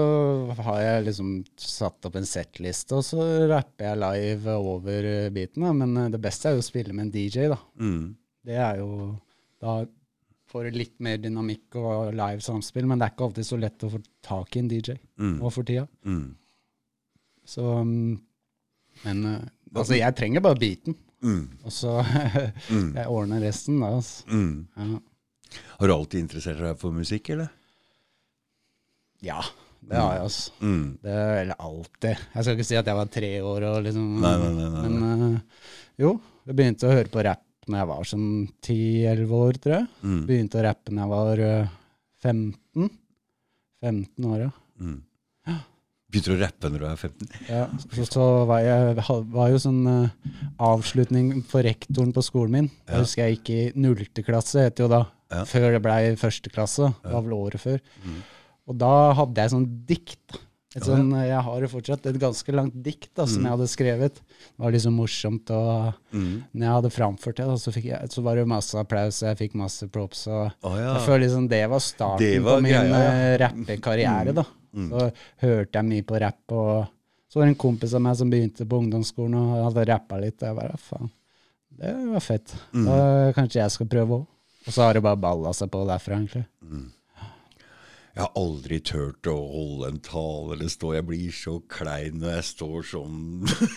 har jeg liksom satt opp en settliste, og så rapper jeg live over beaten. Da. Men det beste er jo å spille med en DJ, da. Mm. Det er jo Da får litt mer dynamikk og live samspill, men det er ikke alltid så lett å få tak i en DJ Mm. nå for tida. Mm. Så mm, Men eh, altså, jeg trenger bare beaten, Mm. og så Mm. jeg ordner resten, da. Altså. Mm. Ja. Har du alltid interessert deg for musikk, eller? ja, det har jeg, altså. Mm. Det, eller alltid. Jeg skal ikke si at jeg var tre år og liksom Nei, nei, nei, nei, Men uh, jo, jeg begynte å høre på rapp når jeg var sånn 10-11 år, tror jeg. Mm. Begynte å rappe når jeg var eh, 15. 15 år, ja. Mm. Begynte du å rappe når du er 15? ja. Så, så var jeg var jo sånn uh, avslutning for rektoren på skolen min. Ja. Jeg husker jeg gikk i nullte klasse, het det jo da. Ja. Før det blei første klasse. Det var vel året før. Mm. Og da hadde jeg sånn dikt. Et sånn, Jeg har jo fortsatt. Et ganske langt dikt da, som Mm. jeg hadde skrevet. Det var liksom morsomt. og Mm. når jeg hadde framført det, da, så, jeg, så var det masse applaus, og jeg fikk masse props. og oh, ja. Jeg føler liksom det var starten Det var på min greia, ja. eh, rappekarriere. da. Mm. Så hørte jeg mye på rapp, og så var det en kompis av meg som begynte på ungdomsskolen og hadde rappa litt. Og jeg bare, faen, det var fett. Mm. Da kanskje jeg skal prøve òg. Og så har det bare balla seg på derfra, egentlig. Jeg har aldri turt å holde en tale eller stå. Jeg blir så klein når jeg står sånn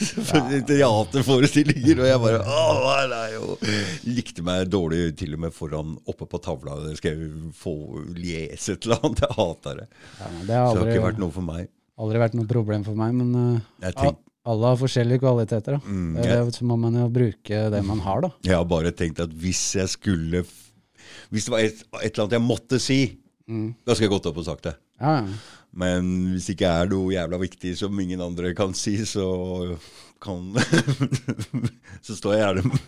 i teaterforestillinger, og jeg bare Å, nei, og likte meg dårlig til og med foran oppe på tavla. Jeg skal få lese et eller annet. Jeg hater det. Ja, det har aldri, Så det har ikke vært noe for meg. aldri vært noe problem for meg, men uh, Jeg alle har forskjellige kvaliteter. da. Mm, jeg- det- Så må man jo bruke det man har, da. jeg har bare tenkt at hvis jeg skulle Hvis det var et, et eller annet jeg måtte si, Mm. da skal jeg gått opp og sagt det. Ja, ja. Men hvis det ikke er noe jævla viktig som ingen andre kan si, så kan Så står jeg gjerne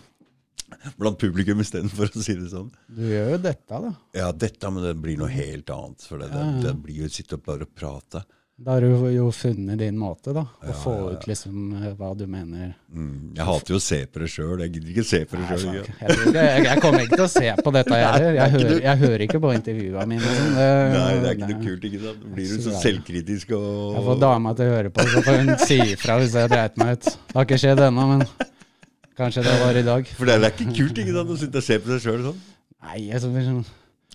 blant publikum istedenfor å si det sånn. Du gjør jo dette, da. Ja, dette, men det blir noe helt annet. For det, det, Ja, ja. det blir jo å sitte og bare prate. Da har du jo funnet din måte, da. Å Ja, få ut liksom eh, hva du mener. Mm. Jeg hater jo å se på det sjøl. Jeg gidder ikke se på det sjøl. Jeg, jeg, jeg kommer ikke til å se på dette, jeg heller. Jeg, er hører- jeg hører ikke på intervjua mine. Liksom. Det, Nei, det er ikke noe kult. ikke sant? Da blir du Så selvkritisk og Jeg får dama til å høre på, så får hun si ifra hvis jeg dreit meg ut. Det har ikke skjedd ennå, men kanskje det var i dag. For det er ikke kult ikke sant, å sitte og se på seg sjøl sånn. Nei, jeg så liksom,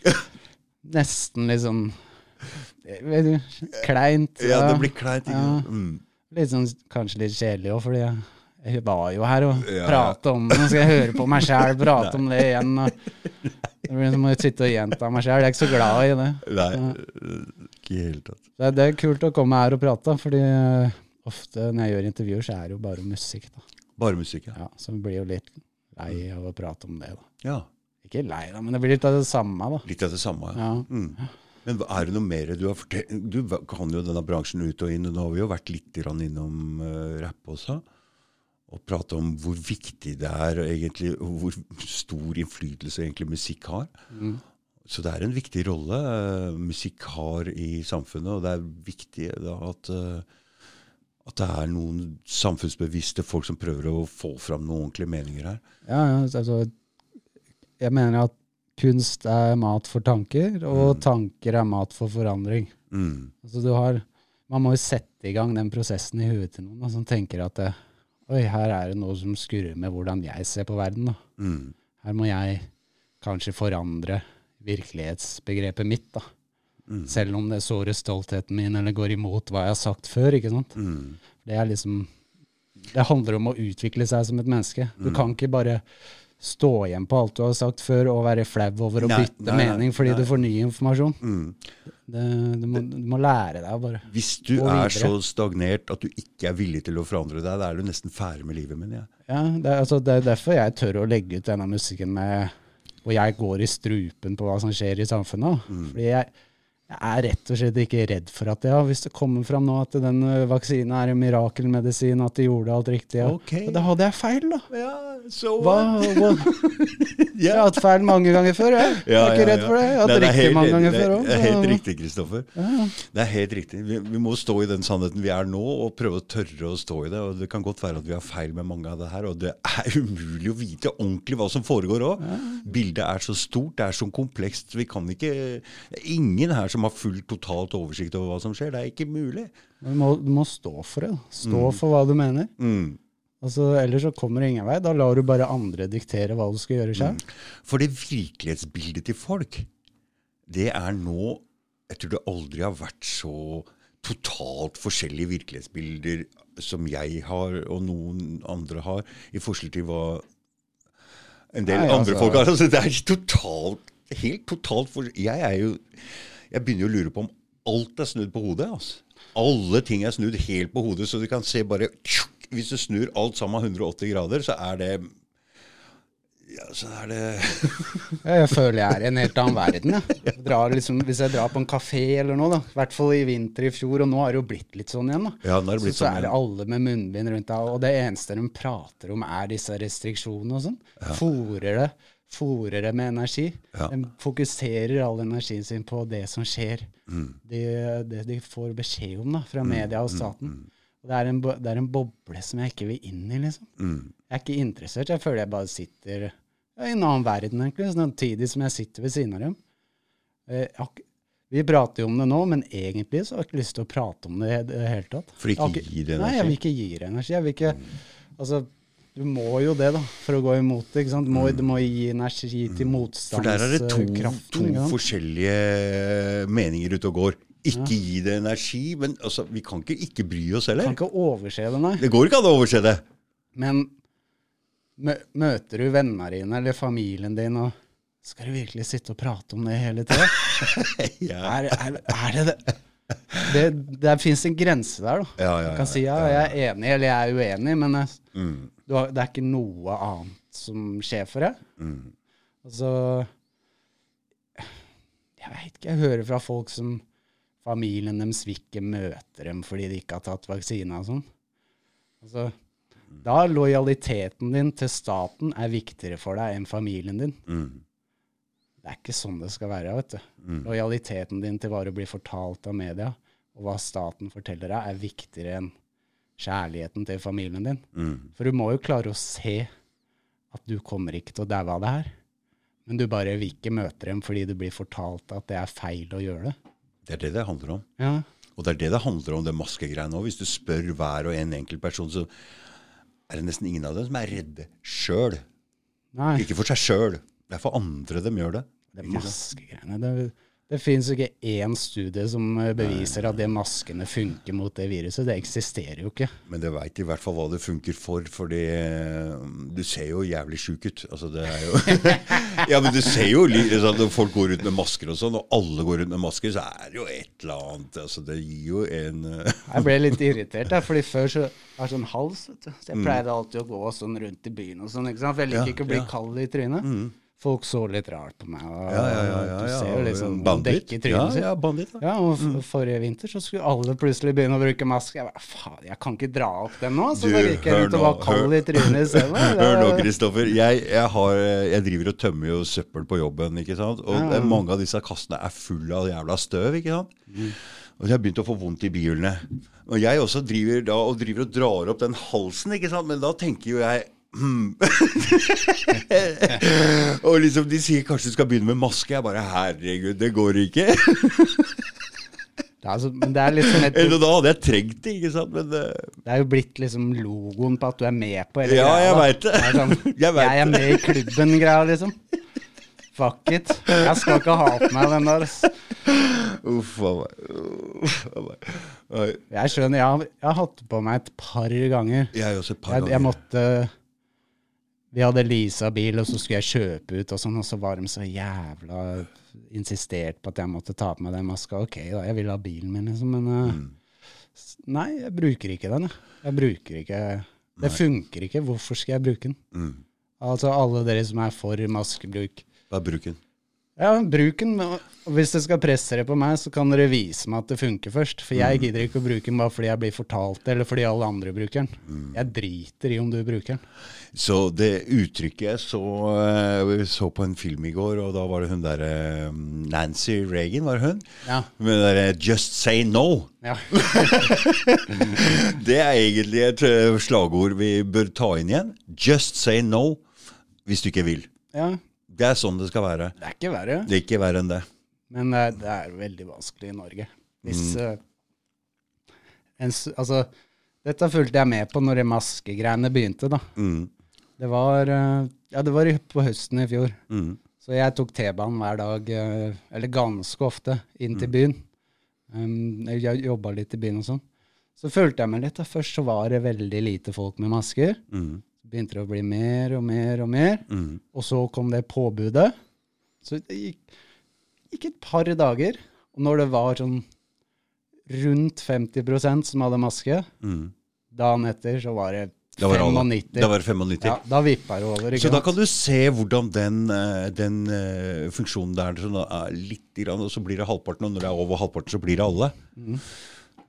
Nesten litt sånn Kleint. Ja, det blir kleint. Ja. Mm. Litt sånn, kanskje litt kjedelig òg, fordi jeg, var jo her og Ja, prata om det. Nå skal jeg høre på meg sjæl prate om det igjen. Det blir som å sitte og gjenta meg sjæl. Jeg er ikke så glad i det. Nei, ikke helt tatt. Det det er kult å komme her og prate, fordi eh, ofte når jeg gjør intervjuer, så er det jo bare musikk. da. Bare musikk, ja. Ja, Så vi blir jo litt lei av å prate om det. da. ja. Ikke lei, da, men det blir litt av det samme. da. Litt av det samme. Ja. Ja. Mm. Men er det noe mer du har fortalt Du kan jo denne bransjen ut og inn, og nå har vi jo vært litt innom uh, rapp også. Og prate om hvor viktig det er, og egentlig, og hvor stor innflytelse egentlig musikk har. Mm. Så det er en viktig rolle uh, musikk har i samfunnet, og det er viktig da at, uh, at det er noen samfunnsbevisste folk som prøver å få fram noen ordentlige meninger her. Ja, ja, altså, jeg mener at kunst er mat for tanker, og Mm. tanker er mat for forandring. Mm. Altså, du har, man må jo sette i gang den prosessen i huet til noen da, som tenker at det, oi, her er det noe som skurrer med hvordan jeg ser på verden. Da. Mm. Her må jeg kanskje forandre virkelighetsbegrepet mitt, da. Mm. selv om det sårer stoltheten min eller går imot hva jeg har sagt før. ikke sant? Mm. Det er liksom Det handler om å utvikle seg som et menneske. Du Mm. kan ikke bare stå igjen på alt du har sagt før, og være flau over å Nei, bytte nei, nei, mening fordi du får ny informasjon. Mm. Det, du, må, du må lære deg å bare Hvis du er så stagnert at du ikke er villig til å forandre deg, da er du nesten ferdig med livet, mener jeg. Ja, det, altså, det er derfor jeg tør å legge ut denne musikken med Og jeg går i strupen på hva som skjer i samfunnet. Mm. Fordi jeg, Jeg er rett og slett ikke redd for at ja, hvis det kommer fram nå at den vaksinen er en mirakelmedisin, at de gjorde alt riktig, ja. okay. da hadde jeg feil, da. Ja, så Hva, hva? Jeg har hatt feil mange ganger før, jeg. Jeg er ikke redd for det. Jeg har hatt riktig helt mange ganger Det før òg. Det er helt riktig, Kristoffer. Det er helt riktig. Vi, vi må stå i den sannheten vi er nå, og prøve å tørre å stå i det. Og Det kan godt være at vi har feil med mange av det her, og det er umulig å vite ordentlig hva som foregår òg. Bildet er så stort, det er så komplekst. Vi kan ikke ingen her som har full totalt oversikt over hva som skjer. Det er ikke mulig. Du må, du må stå for det. Stå Stå for hva du mener. Mm. Altså, ellers så kommer det ingen vei. Da lar du bare andre diktere hva du skal gjøre sjøl. For det virkelighetsbildet til folk, det er nå Jeg tror det aldri har vært så totalt forskjellige virkelighetsbilder som jeg har, og noen andre har, i forskjell til hva en del Nei, andre altså- folk har. Altså, det er totalt Helt totalt for, Jeg er jo Jeg begynner jo å lure på om alt er snudd på hodet. altså. Alle ting er snudd helt på hodet, så du kan se bare Hvis du snur alt sammen 180 grader, så er det ja, så er det Jeg føler jeg er i en helt annen verden. Jeg. Drar liksom, hvis jeg drar på en kafé eller noe, da. i hvert fall i vinter i fjor, og nå har det jo blitt litt sånn igjen. da. Ja, nå har det blitt så, så sånn er det alle med munnbind rundt deg, og det eneste de prater om, er disse restriksjonene og sånn. Fôrer det. Fôrer det med energi. Ja. De fokuserer all energien sin på det som skjer. Mm. Det, det de får beskjed om da, fra media og staten. Og det, er en, det er en boble som jeg ikke vil inn i, liksom. Mm. Jeg er ikke interessert. Jeg føler jeg bare sitter ja, i en annen verden, egentlig, samtidig som jeg sitter ved siden av dem. Eh, jeg Vi prater jo om det nå, men egentlig så har jeg ikke lyst til å prate om det i det hele tatt. For det ikke gir energi? Nei, jeg vil ikke gi energi. Jeg vil ikke, altså, du må jo det, da, for å gå imot det. Du må, du må gi energi til motstandskraften. For der er det to, kraften, to forskjellige meninger ute og går. Ikke gi det energi, men altså, vi kan ikke ikke bry oss heller. Kan ikke overse det, nei. Det går ikke an å overse det. Men møter du vennene dine eller familien din, og skal du virkelig sitte og prate om det hele tida? Ja. Er, er, er det det? Det, det fins en grense der, da. Ja, ja, ja, Du kan si ja, jeg er enig eller jeg er uenig, men Mm. Har, det er ikke noe annet som skjer for deg. Mm. Altså Jeg veit ikke. Jeg hører fra folk som familien deres vil ikke møte dem fordi de ikke har tatt vaksine og sånn. Altså, da er lojaliteten din til staten er viktigere for deg enn familien din. Mm. Det er ikke sånn det skal være. vet du. Lojaliteten din til hva du blir fortalt av media, og hva staten forteller deg, er viktigere enn kjærligheten til familien din. Mm. For du må jo klare å se at du kommer ikke til å daue av det her. Men du bare vil ikke møte dem fordi du blir fortalt at det er feil å gjøre det. Det er det det handler om. Ja. Og det er det det handler om, det maskegreiene òg. Hvis du spør hver og en enkelt person, så er det nesten ingen av dem som er redde sjøl. Ikke for seg sjøl. Det er for andre de gjør det. det maskegreiene Det, det fins ikke én studie som eh, beviser at de maskene funker mot det viruset. Det eksisterer jo ikke. Men det veit i hvert fall hva det funker for, for du ser jo jævlig sjuk ut. Altså, det er jo Ja, men du ser jo li- sånn, Når folk går ut med masker og sånn, og alle går ut med masker, så er det jo et eller annet altså, Det gir jo en eh, Jeg ble litt irritert, der, fordi før så har det sånn hals. vet du. Så jeg Mm. pleide alltid å gå sånn rundt i byen og sånn. ikke sant? For jeg liker Ja, ikke å bli ja. Mm. kald i trynet. Folk så litt rart på meg. og Ja, ja, ja. ja, Du ser jo liksom Banditt. Ja, ja, bandit, Ja. Ja, og mm. forrige vinter så skulle alle plutselig begynne å bruke maske. Jeg bare, faen, jeg kan ikke dra opp den nå, så Du, da gikk jeg ut og var kald i trynet selv. Hør nå, Kristoffer. Jeg, jeg, har, jeg driver og tømmer jo søppel på jobben. ikke sant? Og Ja. mange av disse kassene er fulle av jævla støv. ikke sant? Og jeg har begynt å få vondt i bihulene. Og jeg også driver da og driver og drar opp den halsen, ikke sant? men da tenker jo jeg hmm. og liksom de sier kanskje du skal begynne med maske. Jeg bare herregud, det går ikke. Det er, altså, men det er liksom et, Eller da hadde jeg trengt det, ikke sant. Men uh, det er jo blitt liksom logoen på at du er med på hele Ja, greia, jeg vet det. Sånn, Jeg vet jeg er med i klubben-greia, liksom. Fuck it. Jeg skal ikke ha på meg den der. uff a meg. Jeg skjønner, jeg har, jeg har hatt på meg et par ganger. Jeg også et par Jeg, ganger. jeg måtte Vi hadde leasa bil, og så skulle jeg kjøpe ut, og sånn, og så var de så jævla insistert på at jeg måtte ta på meg den maska. Ok, da, jeg vil ha bilen min, liksom, men eh, Mm. Nei, jeg bruker ikke den, jeg. Jeg bruker ikke Det funker ikke. Hvorfor skal jeg bruke den? Mm. Altså, alle dere som er for maskebruk. Hva bruk bruken? Ja, bruk den. Hvis dere skal presse det på meg, så kan dere vise meg at det funker først. For jeg gidder ikke å bruke den bare fordi jeg blir fortalt det, eller fordi alle andre bruker den. Jeg driter i om du bruker den. Så det uttrykket jeg så, vi så på en film i går, og da var det hun derre Nancy Reagan, var det hun? Ja. Med det derre 'just say no'. Ja. Det er egentlig et eh, slagord vi bør ta inn igjen. Just say no hvis du ikke vil. ja. Det er sånn det skal være. Det er ikke verre. Det er ikke verre enn det. Men det er, det er veldig vanskelig i Norge. Hvis eh, en, Altså, dette fulgte jeg med på når de maskegreiene begynte, da. Mm. Det var, uh, ja, det var på høsten i fjor. Mm. Så jeg tok T-banen hver dag, eh, eller ganske ofte, inn til byen. Um, jeg jobba litt i byen og sånn. Så fulgte jeg med litt. da. Først så var det veldig lite folk med masker. Mm. Begynte det å bli mer og mer og mer. Mm. Og så kom det påbudet. Så det gikk, gikk et par dager. Og når det var sånn rundt 50% som hadde maske, Mm. dagen etter så var det Da var 95. Da var det 95. Ja, da vippa det over. Så da kan du se hvordan den, eh, den eh, funksjonen der sånn, er litt, grann, og så blir det halvparten, og når det er over halvparten, så blir det alle.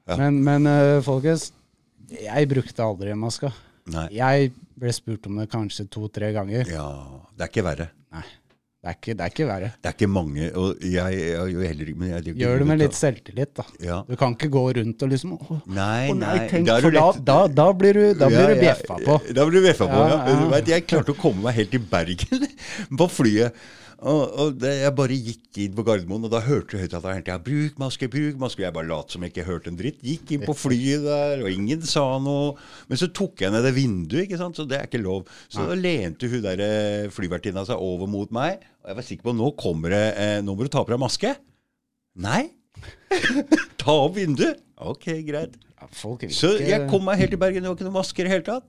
Ja. Men, men eh, folkens, jeg brukte aldri maska. Nei. Jeg ble spurt om det kanskje to-tre ganger. Ja, det er ikke verre. Nei, det er ikke, det er ikke verre. Det er ikke mange, og jeg, jeg, jeg heller jeg, Gjør det med litt selvtillit, da. Ja. Du kan ikke gå rundt og liksom Å, Nei, å nei, tenk, da for da, da, da blir du, da blir Ja, du bjeffa på. Da blir du bjeffa på, ja. Ja, vet, jeg klarte å komme meg helt til Bergen på flyet. Og, og det, jeg bare gikk inn på Gardermoen, og da hørte jeg høyttaleren tida 'bruk maske, bruk maske'. Jeg bare lot som jeg ikke hørte en dritt. Gikk inn på flyet der, og ingen sa noe. Men så tok jeg ned det vinduet, ikke sant? så det er ikke lov. Så da lente hun der eh, flyvertinna seg over mot meg, og jeg var sikker på nå kommer det eh, Nå må du ta på deg maske. Nei. ta opp vinduet. Ok, greit. Ja, Så jeg kom meg helt til Bergen, det var ikke noe masker i det hele tatt.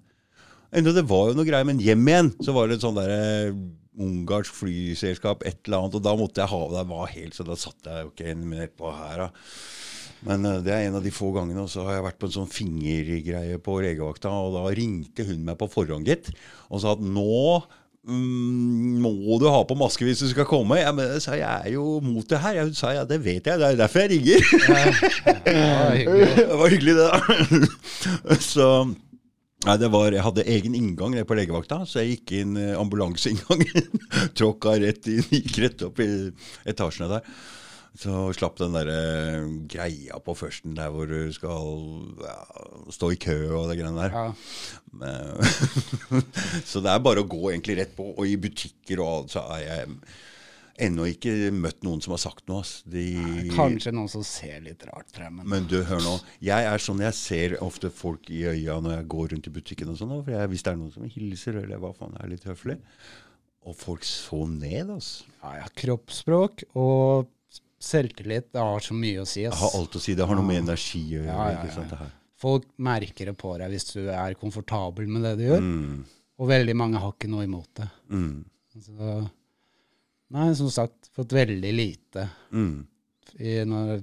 Enda det var jo noe greier, men hjem igjen så var det et sånn derre ungarsk flyselskap, et eller annet, og da måtte jeg ha det. var helt, Så da satt jeg jo ikke en minutt på her, da. Men eh, det er en av de få gangene. Og så har jeg vært på en sånn fingergreie på legevakta, og da ringte hun meg på forhånd, gitt, og sa at nå mm, må du ha på maske hvis du skal komme. Ja, men sa jeg er jo mot det her. Hun sa ja, det vet jeg, det er derfor jeg ringer. Ja, hyggelig. Det var hyggelig, det. da. Så Nei, det var, Jeg hadde egen inngang på legevakta, så jeg gikk inn eh, ambulanseinngangen. Tråkka rett inn, gikk rett opp i etasjene der. Så slapp den der eh, greia på førsten der hvor du skal ja, stå i kø og det greiene der. Ja. Men- så det er bare å gå egentlig rett på. Og i butikker og alt, så er jeg ennå ikke møtt noen som har sagt noe. De, Kanskje noen som ser litt rart frem. Men men du, hør nå. Jeg er sånn, jeg ser ofte folk i øya når jeg går rundt i butikken og sånn. For jeg, hvis det er noen som hilser, eller hva faen, er litt høflig. Og folk så ned, altså. ja, ja, kroppsspråk og selvtillit det har så mye å si. Ass. har alt å si. Det har noe med energi å gjøre. Ja, ikke sant, det her. Folk merker det på deg hvis du er komfortabel med det du gjør. Mm, Og veldig mange har ikke noe imot det. mm, Så, nei, som sagt, fått veldig lite. mm. I, når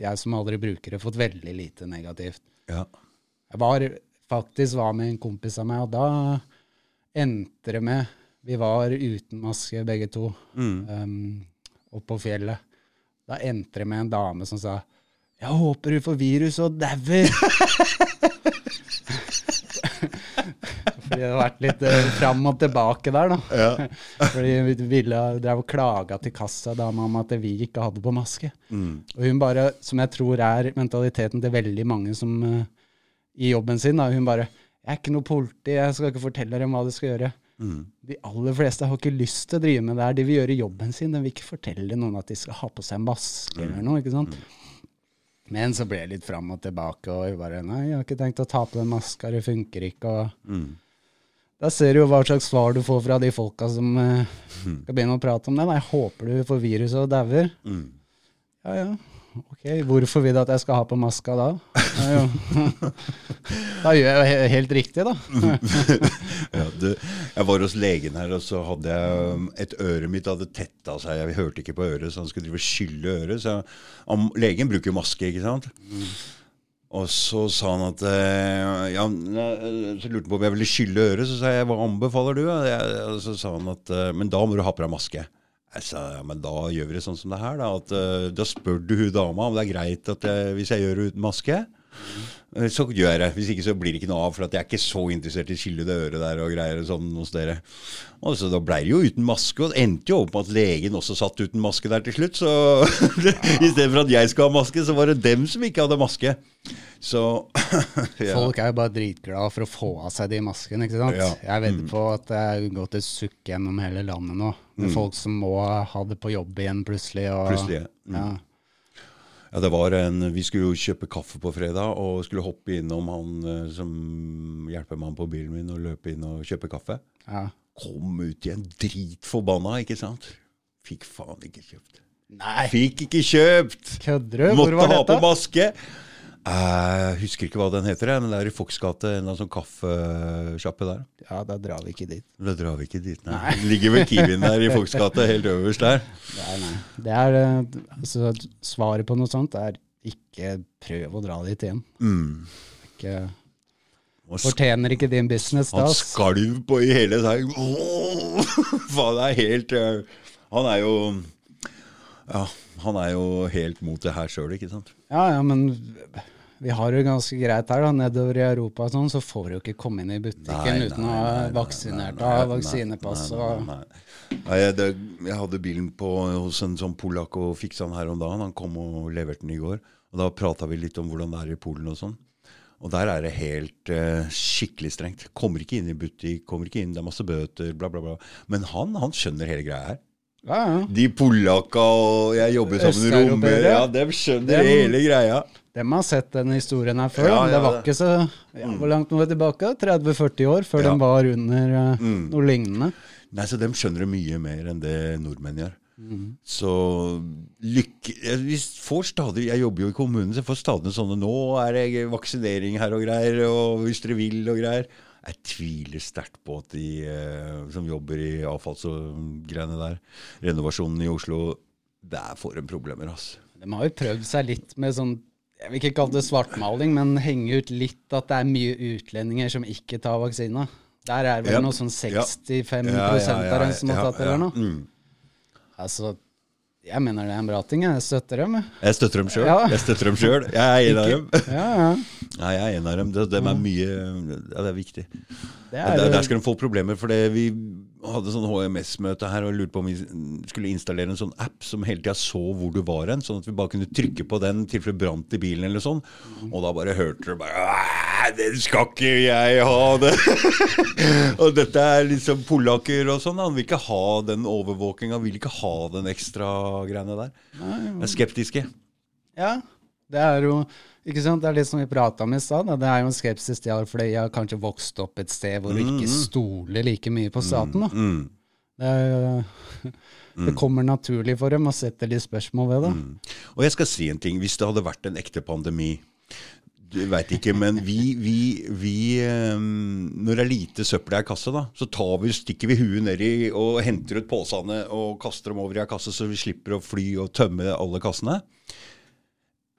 jeg som aldri bruker det, fått veldig lite negativt. Ja. Jeg var faktisk var med en kompis av meg, og da endte det med Vi var uten maske begge to Mm. um, oppe på fjellet. Da endte det med en dame som sa 'Jeg håper du får virus og dauer'. Fordi det har vært litt uh, fram og tilbake der, da. Ja. Fordi vi ville drev og klaga til kassadama om at vi ikke hadde på maske. Mm. Og hun bare, som jeg tror er mentaliteten til veldig mange som eh, i jobben sin, da, hun bare 'Jeg er ikke noe politi, jeg skal ikke fortelle dem hva de skal gjøre'. Mm. De aller fleste har ikke lyst til å drive med det her. De vil gjøre jobben sin. De vil ikke fortelle noen at de skal ha på seg en maske eller noe. ikke sant? Men så ble det litt fram og tilbake, og jeg bare 'Nei, jeg har ikke tenkt å ta på den maska, det funker ikke', og Mm. da ser du jo hva slags svar du får fra de folka som uh, skal begynne å prate om det. Nei, jeg håper du får virus og dauer. Mm. Ja, ja. Ok, hvorfor vil du at jeg skal ha på maska da? Da gjør jeg jo helt riktig, da. Ja, du, jeg var hos legen her, og så hadde jeg et øre mitt hadde tetta seg. Jeg hørte ikke på øret, så han skulle drive og skylle øret. Så han, legen bruker jo maske, ikke sant? Og så sa han at eh, ja, Så lurte han på om jeg ville skylle øret. Så sa jeg hva anbefaler du? Og så sa han at eh, men da må du ha på deg maske. Ja, men da gjør vi det sånn som det her, da. At, uh, da spør du hun dama om det er greit jeg, hvis jeg gjør det uten maske. Eh, Så gjør jeg. Hvis ikke så blir det ikke noe av. For at jeg er ikke så interessert i skillede øret der og greier sånn hos dere. Og så Da ble det jo uten maske, og det endte jo opp med at legen også satt uten maske der til slutt. Så i stedet for at jeg skal ha maske, så var det dem som ikke hadde maske. Så ja. Folk er jo bare dritglade for å få av seg de maskene. ikke sant? Ja. Jeg vedder på at det er gått et sukk gjennom hele landet nå. Med folk som må ha det på jobb igjen plutselig. Og, Plutselig, ja. ja. Ja, det var en, Vi skulle jo kjøpe kaffe på fredag og skulle hoppe innom han eh, som hjelper meg på bilen min og løpe inn og kjøpe kaffe. Ja. Kom ut igjen dritforbanna, ikke sant? Fikk faen ikke kjøpt. Nei, Fikk ikke kjøpt! kødder du? Hvor Måtte ha på maske! Jeg husker ikke hva den heter, men det er i Fox gate, en sånn kaffesjappe der. Ja, da drar vi ikke dit. Da drar vi ikke dit, nei. Ligger ved Kiwien der i Fox gate, helt øverst der. Nei, nei. Det er, eh, altså, svaret på noe sånt er ikke prøv å dra dit igjen. Mm. Ikke, fortjener ikke din business da. Han skalv på i hele seg. Faen, det er helt eh, Han er jo Ja, han er jo helt mot det her sjøl, ikke sant? Ja, ja, men vi har det ganske greit her. da, Nedover i Europa og sånn, så får du jo ikke komme inn i butikken Nei, uten å ha vaksinert deg, vaksinepass. og... Nei, jeg, det, jeg hadde bilen på, hos en sånn polakk og fiksa den her om dagen. Han kom og leverte den i går. Og Da prata vi litt om hvordan det er i Polen og sånn. Og der er det helt uh, skikkelig strengt. Kommer ikke inn i butikk, kommer ikke inn, det er masse bøter, bla, bla, bla. Men han, han skjønner hele greia her. Ja, ja. De polakka og jeg jobber sammen med romer, ja, de skjønner Dem- hele greia. Dem har sett denne historien her før. Ja, det var ikke så ja, Hvor langt må vi tilbake? 30-40 år før de var under eh, Mm. noe lignende. Nei, så de skjønner det mye mer enn det nordmenn gjør. Mm. Så lykke jeg, stadig, jeg jobber jo i kommunen, så jeg får stadig sånne Nå er det vaksinering her og greier, og hvis dere vil og greier. Jeg tviler sterkt på at de eh, som jobber i avfalls- og greiene der, renovasjonen i Oslo, der får de problemer, altså. De har jo prøvd seg litt med sånn jeg vil ikke kalle det svartmaling, men henge ut litt at det er mye utlendinger som ikke tar vaksina. Der er vel yep. noe sånn 65 Ja, ja, ja, av dem som har tatt eller ja. noe. Mm. Altså, jeg mener det er en bra ting. Jeg støtter dem. jeg. Støtter dem sjøl. Ja. Jeg støtter dem selv. Jeg er en av dem. Ja, ja. Nei, jeg er en av dem. Det, dem er mye ja, Det er viktig. Det er, der, der skal de få problemer, for vi hadde sånn HMS-møte her og lurte på om vi skulle installere en sånn app som hele tida så hvor du var hen, sånn at vi bare kunne trykke på den til det brant i bilen eller sånn. Og da bare hørte du bare «Æ, Den skal ikke jeg ha, det! og dette er liksom polakker og sånn. Han vil ikke ha den overvåkinga, vil ikke ha den ekstra greiene der. De er skeptiske. ja, det er jo ikke sant? Det er litt som vi prata om i stad. Det er jo en skepsis til fordi jeg har kanskje vokst opp et sted hvor du ikke stoler like mye på staten. da. Mm. Det, er, det kommer naturlig for dem å sette litt spørsmål ved det. Og jeg skal si en ting. Hvis det hadde vært en ekte pandemi veit ikke, men vi, vi, vi ehm, Når det er lite søppel i ei kasse, da, så vi, stikker vi huet nedi og henter ut posene og kaster dem over i ei kasse, så vi slipper å fly og tømme alle kassene.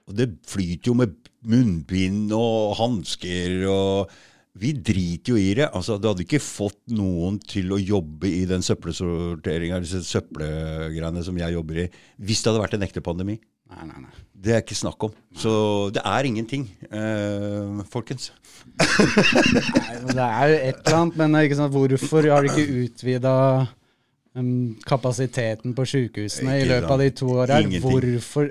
Og det flyter jo med munnbind og hansker og Vi driter jo i det. Altså, Du hadde ikke fått noen til å jobbe i den søppelsorteringa, disse søppelgreiene som jeg jobber i, hvis det hadde vært en ekte pandemi. Nei, nei, nei. Det er ikke snakk om. Så det er ingenting, eh, folkens. Nei, men Det er jo et eller annet, men ikke sant, hvorfor har de ikke utvida kapasiteten på sykehusene i løpet av de to åra? Hvorfor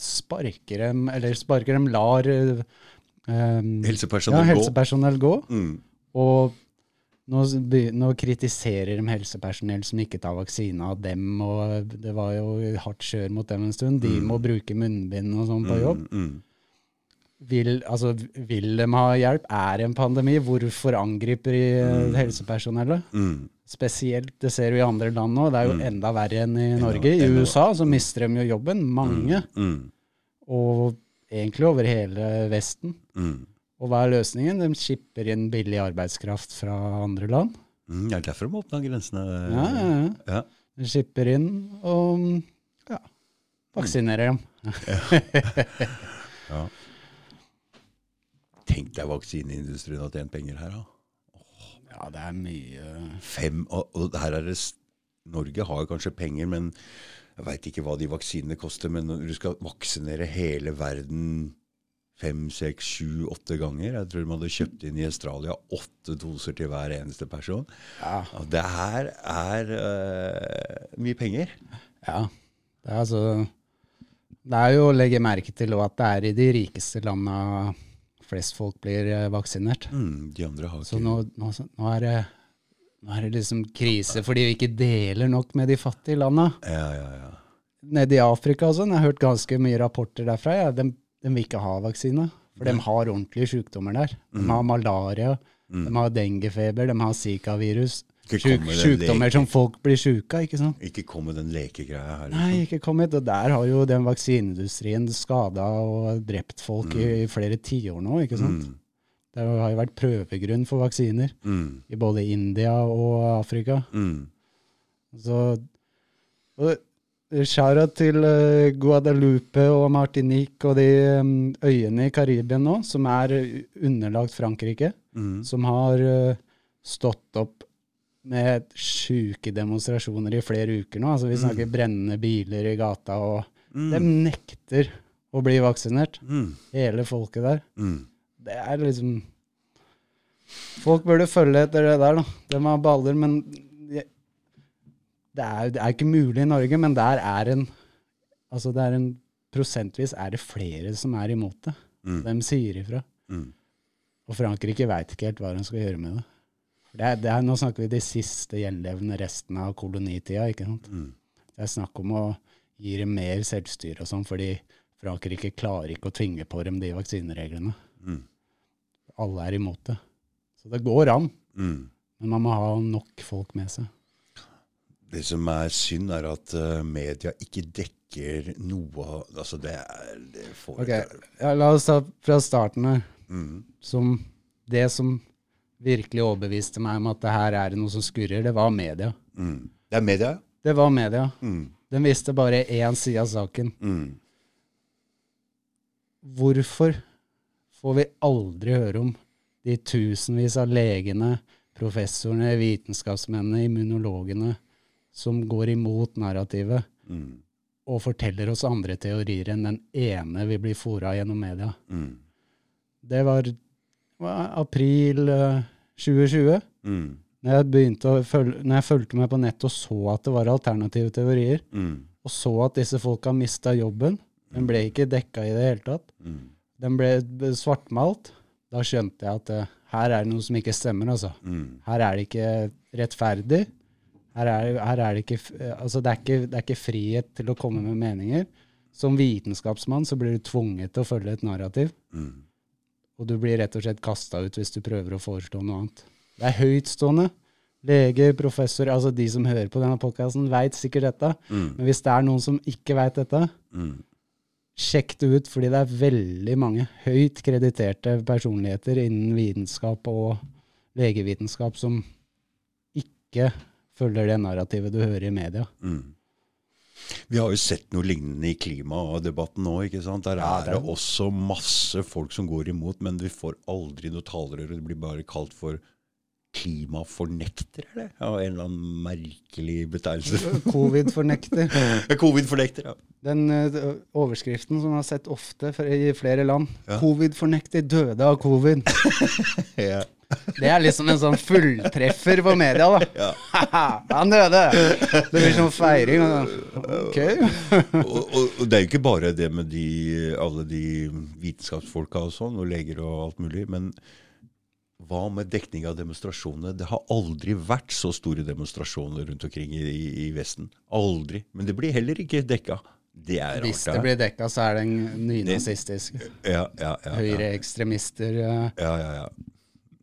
sparker de, eller sparker de lar eh, um, Helsepersonell ja, gå. gå? Mm. Og nå, nå kritiserer de helsepersonell som ikke tar vaksine av dem, og det var jo hardt kjør mot dem en stund. De må bruke munnbind og sånn på jobb. Mm, mm. Vil, altså, vil de ha hjelp? Er det en pandemi? Hvorfor angriper de eh, helsepersonellet? Mm. Spesielt, det ser du i andre land nå, det er jo enda verre enn i Norge. I USA så mister de jo jobben, mange. Mm. Og egentlig over hele Vesten. Mm. Og hva er løsningen? De skipper inn billig arbeidskraft fra andre land. Mm. Det er derfor de åpna grensene. Ja, ja, ja. Ja. De skipper inn og ja, vaksinerer dem. Ja. Tenk deg vaksineindustrien har tjent penger her, da. Ja, det er mye Fem, og, og her er det Norge har kanskje penger, men jeg veit ikke hva de vaksinene koster. Men når du skal vaksinere hele verden fem, seks, sju, åtte ganger Jeg tror de hadde kjøpt inn i Australia åtte doser til hver eneste person. Ja. Og det her er uh, mye penger. Ja. Det er altså Det er jo å legge merke til at det er i de rikeste landa flest folk blir eh, vaksinert. Mm, de andre har Så ikke nå, nå, nå, er det, nå er det liksom krise fordi vi ikke deler nok med de fattige landa. Ja, ja, ja. Nede i Afrika og sånn, jeg har hørt ganske mye rapporter derfra. Ja, de, de vil ikke ha vaksine. For de har ordentlige sykdommer der. De har malaria, de har dengefeber, de har zika-virus. Sykdommer som folk blir sjuke av, ikke sant? Ikke kom med den lekegreia her. Nei, ikke kommet. Og der har jo den vaksineindustrien skada og drept folk i, i flere tiår nå, ikke sant? Mm, Det har jo vært prøvegrunn for vaksiner mm, i både India og Afrika. mm. Så og Skjæra til eh, Guadalupe og Martinique og de um, øyene i Karibia nå, som er underlagt Frankrike, Mm. som har eh, stått opp med sjuke demonstrasjoner i flere uker nå. Altså Vi snakker brennende biler i gata, og de nekter å bli vaksinert. Mm. Hele folket der. Mm. Det er liksom Folk burde følge etter det der, da. De har baller, men det er, det er ikke mulig i Norge, men der er en Altså, det er en Prosentvis er det flere som er imot det. Mm. De sier ifra. Mm. Og Frankrike veit ikke helt hva de skal gjøre med det. Det er, det er, nå snakker vi de siste gjenlevende restene av kolonitida. ikke sant? Mm. Det er snakk om å gi dem mer selvstyre og sånn, fordi Frankrike klarer ikke å tvinge på dem de vaksinereglene. Mm. Alle er imot det. Så det går an, Mm. men man må ha nok folk med seg. Det som er synd, er at eh, media ikke dekker noe av Altså, det er det får okay. ja, La oss ta fra starten her. Mm. Som det som virkelig overbeviste meg om at det her er noe som skurrer, det var media. Mm. Det er media. Det var media. Mm. Den visste bare én side av saken. Mm. Hvorfor får vi aldri høre om de tusenvis av legene, professorene, vitenskapsmennene, immunologene som går imot narrativet Mm. og forteller oss andre teorier enn den ene vi blir fora gjennom media? Mm. Det var, var april uh, 2020. Mm. Når jeg, begynte å følge, når jeg fulgte med på nettet og så at det var alternative teorier, Mm. og så at disse folka mista jobben, den ble ikke dekka i det hele tatt, Mm. den ble svartmalt, da skjønte jeg at uh, her er det noe som ikke stemmer, altså. Mm. Her er det ikke rettferdig. Her er, her er det ikke eh, Altså, det er ikke, det er ikke frihet til å komme med meninger. Som vitenskapsmann så blir du tvunget til å følge et narrativ, Mm. og du blir rett og slett kasta ut hvis du prøver å foreslå noe annet. Det er høytstående. Leger, professor, altså de som hører på denne podkasten, veit sikkert dette. Mm. Men hvis det er noen som ikke veit dette, Mm. sjekk det ut, fordi det er veldig mange høyt krediterte personligheter innen vitenskap og legevitenskap som ikke følger det narrativet du hører i media. Mm. Vi har jo sett noe lignende i klimadebatten nå. ikke sant? Der er det- det også masse folk som går imot, men vi får aldri noe talerør. Det blir bare kalt for klimafornekter, eller? Ja, en eller annen merkelig betegnelse. Covid-fornekter. Covid-fornekter, ja. Den uh, overskriften som vi har sett ofte i flere land. Ja. Covid-fornekter døde av covid. ja. Det er liksom en sånn fulltreffer på media, da. Ja. Han døde! Det blir sånn feiring. sånn, Ok. Og, og, og det er jo ikke bare det med de, alle de vitenskapsfolka og sånn, og leger og alt mulig, men hva med dekning av demonstrasjonene? Det har aldri vært så store demonstrasjoner rundt omkring i, i, i Vesten. Aldri. Men det blir heller ikke dekka. Det er rart. Hvis det blir dekka, så er det en nynazistisk. ja, ja, ja, ja. Høyreekstremister eh, Ja, ja, ja.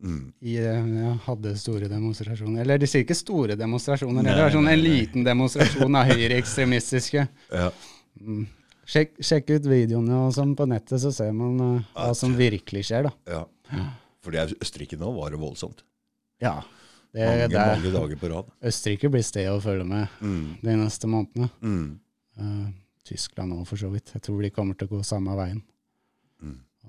Mm. i, eh, ja, hadde store demonstrasjoner. Eller de sier ikke store demonstrasjoner, Nei, det er sånn en liten demonstrasjon av høyreekstremistiske. ja. Mm. Sjekk, sjekk ut videoene og sånn på nettet, så ser man uh, hva som virkelig skjer, da. ja. For det er Østerrike nå var det voldsomt. Ja. Det, Mange, det mange dager på rad. Østerrike blir stedet å følge med Mm. de neste månedene. Mm. Uh, Tyskland òg, for så vidt. Jeg tror de kommer til å gå samme veien.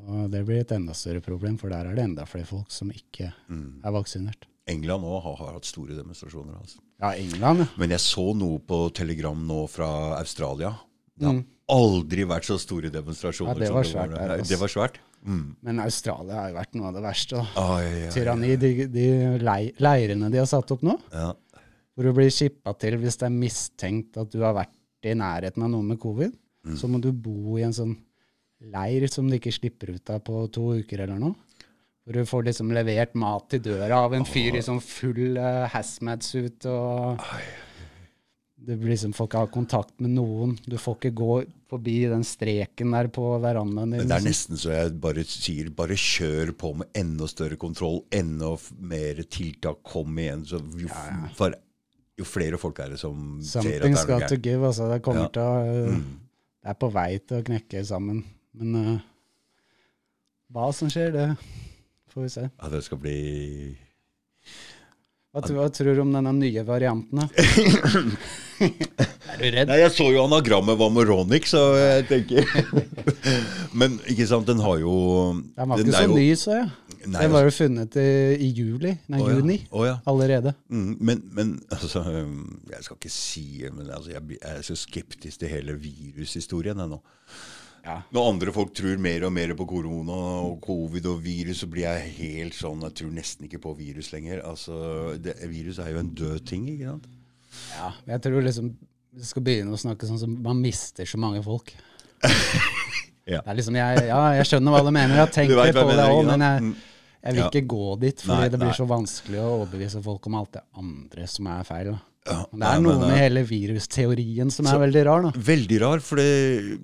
Og det blir et enda større problem, for der er det enda flere folk som ikke Mm. er vaksinert. England òg har, har hatt store demonstrasjoner. altså. Ja, England, ja. Men jeg så noe på telegram nå fra Australia. Det har Mm. aldri vært så store demonstrasjoner. Ja, det var svært der, der. altså. Det var svært. Mm. Men Australia har jo vært noe av det verste. da. ja, ja. Tyranni. De, de leirene de har satt opp nå, Ja. hvor du blir skippa til hvis det er mistenkt at du har vært i nærheten av noen med covid, Mm. så må du bo i en sånn leir som du ikke slipper ut av på to uker eller noe. Hvor du får liksom levert mat til døra av en fyr i sånn full uh, hazmat-suit og Du blir liksom får ikke ha kontakt med noen. Du får ikke gå forbi den streken der på verandaen din. Det er liksom. nesten så jeg bare sier bare kjør på med enda større kontroll, enda mer tiltak, kom igjen. Så jo, f- For, jo flere folk er det som ser at det er noe got to give. Altså. Det kommer Ja. til å uh, Mm. Det er på vei til å knekke sammen. Men uh, hva som skjer, det får vi se. Ja, det skal bli Hva, tror- hva tror du om denne nye varianten? da? er du redd? Nei, jeg så jo anagrammet var moronic, så jeg tenker Men ikke sant, den har jo Den var ikke så jo- ny, så jeg. Nei, Den var jo funnet i, i juli, nei, Å ja. juni Å ja. allerede. Mm, men, men altså, jeg skal ikke si men altså, jeg, jeg er så skeptisk til hele virushistorien ennå. Ja. Når andre folk tror mer og mer på korona og covid og virus, så blir jeg helt sånn Jeg tror nesten ikke på virus lenger. Altså, det, Virus er jo en død ting, ikke sant? ja. Jeg tror liksom vi skal begynne å snakke sånn som man mister så mange folk. Ja. Det er liksom, jeg, ja, jeg skjønner hva du mener, jeg Du hva på det òg, men jeg, Mm. jeg vil Ja. ikke gå dit, fordi Nei, det blir nei. så vanskelig å overbevise folk om alt det andre som er feil. Da. Ja, det det nei, er noe men, med eh, hele virusteorien som Så- er veldig rar, da. Veldig rar, for det,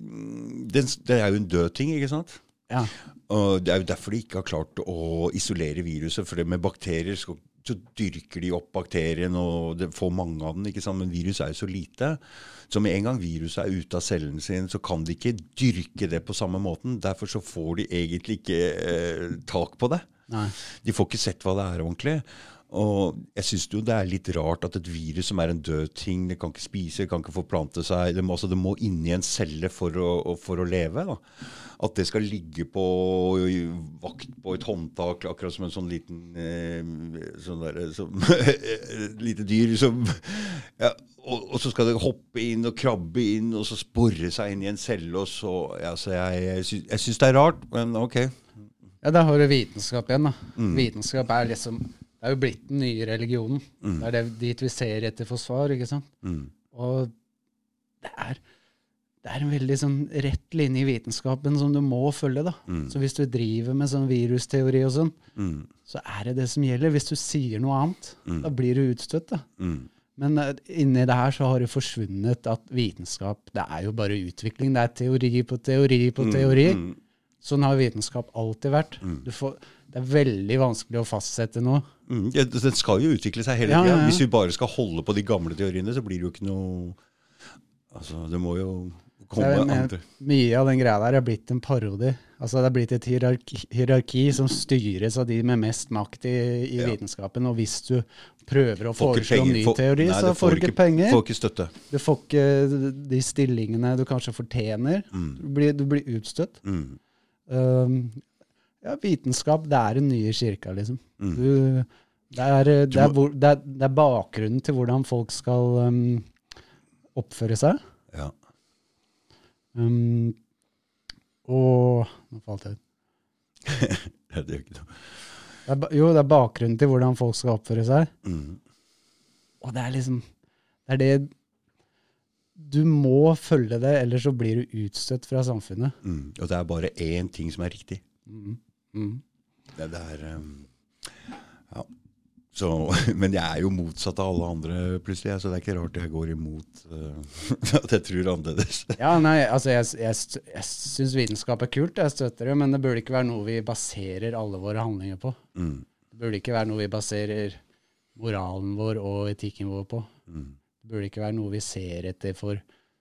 det, det er jo en død ting, ikke sant? Ja. Og Det er jo derfor de ikke har klart å isolere viruset. For det med bakterier så, så dyrker de opp bakterien, og det får mange av den. ikke sant? Men virus er jo så lite. Så med en gang viruset er ute av cellen sin, så kan de ikke dyrke det på samme måten. Derfor så får de egentlig ikke eh, tak på det. Nei. De får ikke sett hva det er ordentlig. Og jeg syns jo det er litt rart at et virus som er en død ting, det kan ikke spise, det kan ikke forplante seg, det må, altså, det må inn i en celle for å, for å leve. Da. At det skal ligge på vakt på et håndtak, akkurat som en sånn liten eh, sånn der, som, lite dyr som ja, og, og så skal det hoppe inn og krabbe inn og så spore seg inn i en celle. og så, ja, så Jeg, jeg, syns, jeg syns det er rart, men ok. Ja, da har du vitenskap igjen. da. Mm. Vitenskap er liksom Det er jo blitt den nye religionen. Det er det, dit vi ser etter for svar, ikke sant? Mm. Og det er, det er en veldig sånn rett linje i vitenskapen som du må følge. da. Så hvis du driver med sånn virusteori og sånn, Mm. så er det det som gjelder. Hvis du sier noe annet, da blir du utstøtt. da. Mm. Men eh, inni det her så har det forsvunnet at vitenskap det er jo bare utvikling. Det er teori på teori på teori. mm. Sånn har vitenskap alltid vært. Du får, det er veldig vanskelig å fastsette noe. Mm, ja, den skal jo utvikle seg hele Ja, tida. ja. Hvis vi bare skal holde på de gamle teoriene, så blir det jo ikke noe Altså, det må jo komme jeg men, andre mye av den greia der er blitt en parodi. Altså Det er blitt et hierarki, hierarki som styres av de med mest makt i, i Ja. vitenskapen. Og hvis du prøver å foreslå ny for, teori, nei, så får du ikke penger. Får ikke støtte. Du får ikke de stillingene du kanskje fortjener. Du, blir, du blir utstøtt. Mm. Um, ja, vitenskap, det er den nye kirka, liksom. Mm. Du, det, er, det, er det, er, det er bakgrunnen til hvordan folk skal um, oppføre seg. Ja. Um, og Nå falt jeg ut. det gjør ikke noe. Jo, det er bakgrunnen til hvordan folk skal oppføre seg. Mm. Og det er liksom Det er det Du må følge det, ellers så blir du utstøtt fra samfunnet. Mm. Og det er bare én ting som er riktig. Mm. Mm. Det, det er um, Ja. Så, men jeg er jo motsatt av alle andre, plutselig. Så det er ikke rart jeg går imot uh, at jeg tror annerledes. Ja, nei, altså jeg, jeg, jeg syns vitenskap er kult, jeg støtter det, men det burde ikke være noe vi baserer alle våre handlinger på. Mm. Det burde ikke være noe vi baserer moralen vår og etikken vår på. Mm. Det burde ikke være noe vi ser etter for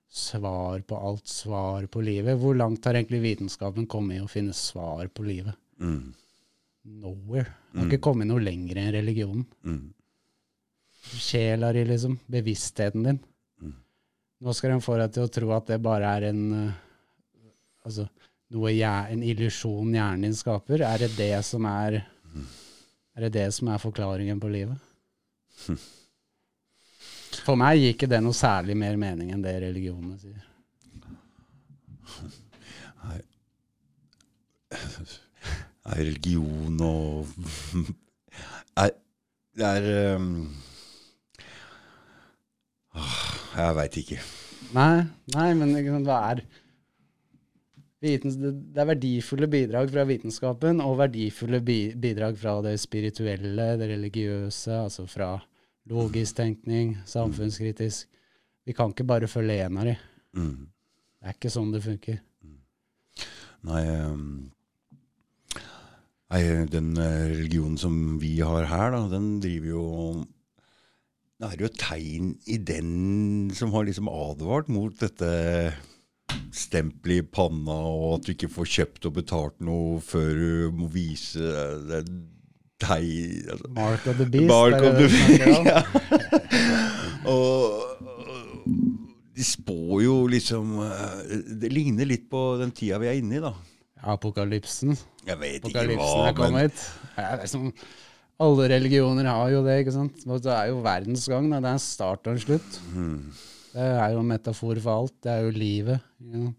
svar på alt, svar på livet. Hvor langt har egentlig vitenskapen kommet i å finne svar på livet? Mm. Nowhere. Det har ikke kommet noe lenger enn religionen. Mm. Sjela di, liksom. Bevisstheten din. Mm. Nå skal de få deg til å tro at det bare er en eh, Altså, noe en illusjon hjernen din skaper. Er det det som er Er det det som er forklaringen på livet? For meg gir ikke det noe særlig mer mening enn det religionene sier. Nei. Er religion og er, Det er um, Jeg veit ikke. Nei, nei, men liksom, hva er vitens, det, det er verdifulle bidrag fra vitenskapen og verdifulle bi, bidrag fra det spirituelle, det religiøse, altså fra logisk tenkning, samfunnskritisk. Vi kan ikke bare følge én av de. Mm. Det er ikke sånn det funker. Nei, um, nei, den eh, religionen som vi har her, da, den driver jo Det er jo tegn i den som har liksom advart mot dette stempelet i panna, og at du ikke får kjøpt og betalt noe før du må vise det tegn altså. Mark of the beast. Mark of the beast. Ja. og, og de spår jo liksom eh, Det ligner litt på den tida vi er inne i, da. Apokalypsen. Jeg vet ikke Apokalypsen hva, er men kommet. Ja, det er som, alle religioner har jo det, ikke sant. Det er jo verdensgang. Da. Det er en start og en slutt. Mm. Det er jo en metafor for alt. Det er jo livet. ikke sant?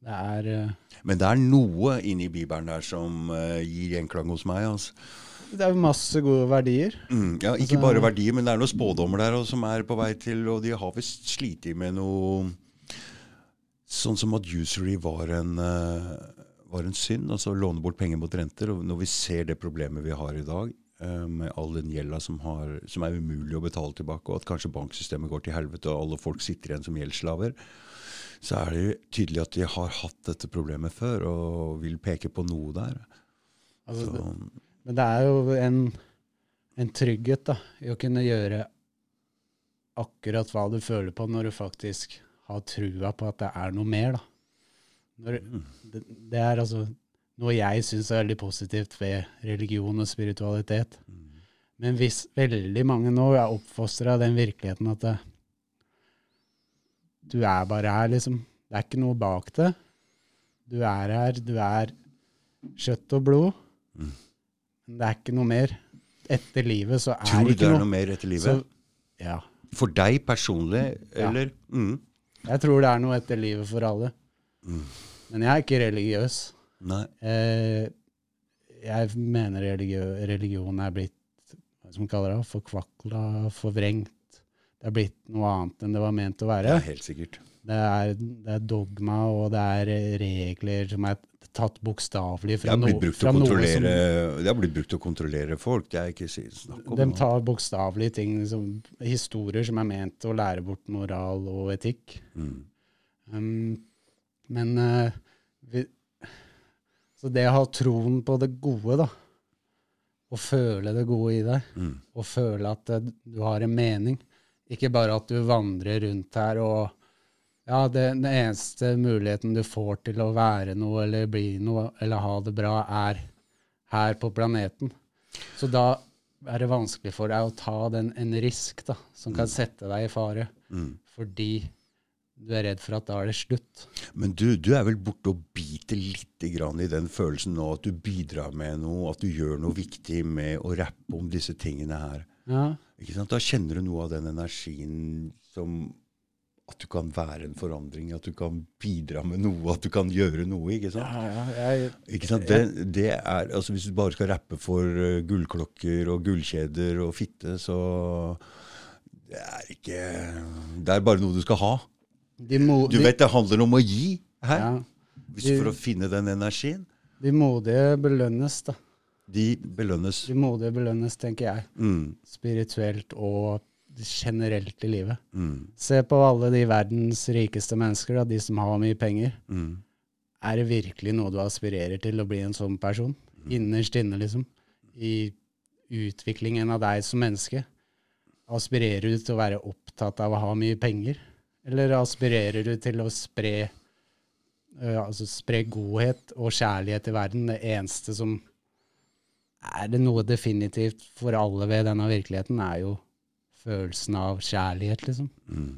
Det er eh, Men det er noe inni Bibelen der som uh, gir gjenklang hos meg. altså. Det er masse gode verdier. Mm, ja, Ikke Altså- bare verdier, men det er noen spådommer der også, som er på vei til Og de har visst slitt med noe Sånn som at usury var en, eh, var en synd. Altså låne bort penger mot renter. Og når vi ser det problemet vi har i dag, eh, med all den gjelda som, som er umulig å betale tilbake, og at kanskje banksystemet går til helvete og alle folk sitter igjen som gjeldsslaver, så er det jo tydelig at de har hatt dette problemet før og vil peke på noe der. Altså, det, men det er jo en, en trygghet da, i å kunne gjøre akkurat hva du føler på, når du faktisk har trua på at det er noe mer. da. Når, det, det er altså noe jeg syns er veldig positivt ved religion og spiritualitet. Men hvis veldig mange nå er oppfostra av den virkeligheten at det, du er bare her, liksom. Det er ikke noe bak det. Du er her, du er kjøtt og blod. Men det er ikke noe mer. Etter livet så er tror du det det er noe. noe mer etter livet? Så, ja. For deg personlig, Ja. Mm. Jeg tror det er noe etter livet for alle. Men jeg er ikke religiøs. Nei. Eh, jeg mener religio religion er blitt hva som kaller det, forkvakla, forvrengt. Det er blitt noe annet enn det var ment å være. Ja, helt sikkert. Det er, det er dogma, og det er regler som er tatt bokstavelig fra, har no, blitt brukt til fra noe som det har blitt brukt til å kontrollere folk. Det er ikke snakk om De noe. tar bokstavelig ting, som, historier som er ment å lære bort moral og etikk. Mm. Um, men uh, vi, Så det å ha troen på det gode, da, og føle det gode i deg, Mm. og føle at uh, du har en mening, ikke bare at du vandrer rundt her og ja, det, den eneste muligheten du får til å være noe eller bli noe eller ha det bra, er her på planeten. Så da er det vanskelig for deg å ta den, en risk da, som kan sette deg i fare, Mm. fordi du er redd for at da er det slutt. Men du, du er vel borte og biter litt grann i den følelsen nå at du bidrar med noe, at du gjør noe viktig med å rappe om disse tingene her. Ja? Da kjenner du noe av den energien som At du kan være en forandring, at du kan bidra med noe, at du kan gjøre noe. ikke sant? ja, ja jeg, Ikke sant? Det, det er, altså Hvis du bare skal rappe for eh, gullklokker og gullkjeder og fitte, så det er ikke Det er bare noe du skal ha. De, mo, Du vet det handler om å gi her. ja, Hvis for å finne den energien. de modige belønnes, da. De belønnes. De modige belønnes, tenker jeg. Mm, Spirituelt og generelt i livet. mm, Se på alle de verdens rikeste mennesker, da, de som har mye penger. mm. Er det virkelig noe du aspirerer til å bli en sånn person? Innerst inne, liksom. I utviklingen av deg som menneske. Aspirerer du til å være opptatt av å ha mye penger? Eller aspirerer du til å spre, uh, altså spre godhet og kjærlighet i verden? Det eneste som Er det noe definitivt for alle ved denne virkeligheten, er jo følelsen av kjærlighet, liksom. Mm.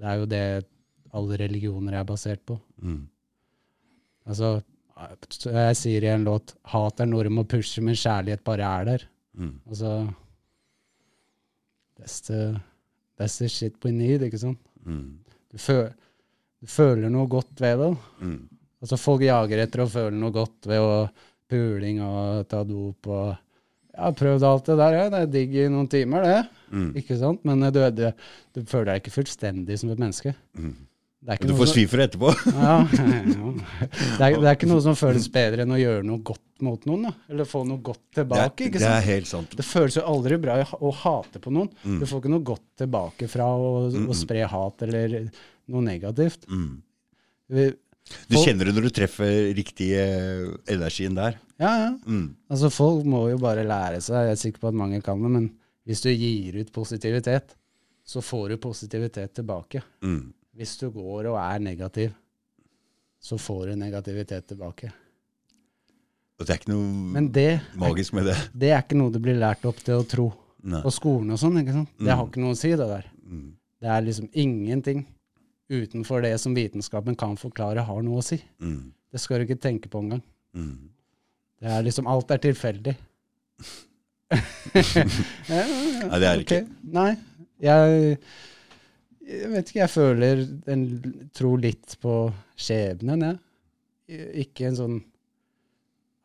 Det er jo det alle religioner er basert på. Mm. Altså, jeg sier i en låt 'Hat er noe du må pushe, men kjærlighet bare er der'. Mm. Altså that's the, that's the shit we need, ikke sant? Mm. Du, fø, du føler noe godt ved det. Mm. Altså Folk jager etter å føle noe godt ved å puling og ta dop og Jeg har prøvd alt det der, jeg. Det er digg i noen timer, det. Mm. Ikke sant? Men du, du, du føler deg ikke fullstendig som et menneske. Mm. Du får svi for det etterpå. ja, ja. Det, er, det er ikke noe som føles bedre enn å gjøre noe godt mot noen. Da. Eller få noe godt Det er, tilbake. det er helt sant. Det føles jo aldri bra å hate på noen. Mm. Du får ikke noe godt tilbake fra å, å spre hat eller noe negativt. Mm. Vi, Du kjenner det når du treffer riktig eh, energien der. ja, ja. Mm. Altså, folk må jo bare lære seg, jeg er sikker på at mange kan det, men hvis du gir ut positivitet, så får du positivitet tilbake. Mm. Hvis du går og er negativ, så får du negativitet tilbake. Det er ikke noe det, magisk med det. det er ikke noe du blir lært opp til å tro Nei. på skolen og sånn, ikke sant? Det har Mm. ikke noe å si, det der. Mm. Det er liksom ingenting utenfor det som vitenskapen kan forklare, har noe å si. Mm. Det skal du ikke tenke på engang. Mm. Det er liksom, alt er tilfeldig. ja, ja, ja, Nei, det er det ok. ikke. Nei, jeg, jeg vet ikke, jeg føler en, tro litt på skjebnen, jeg. Ikke en sånn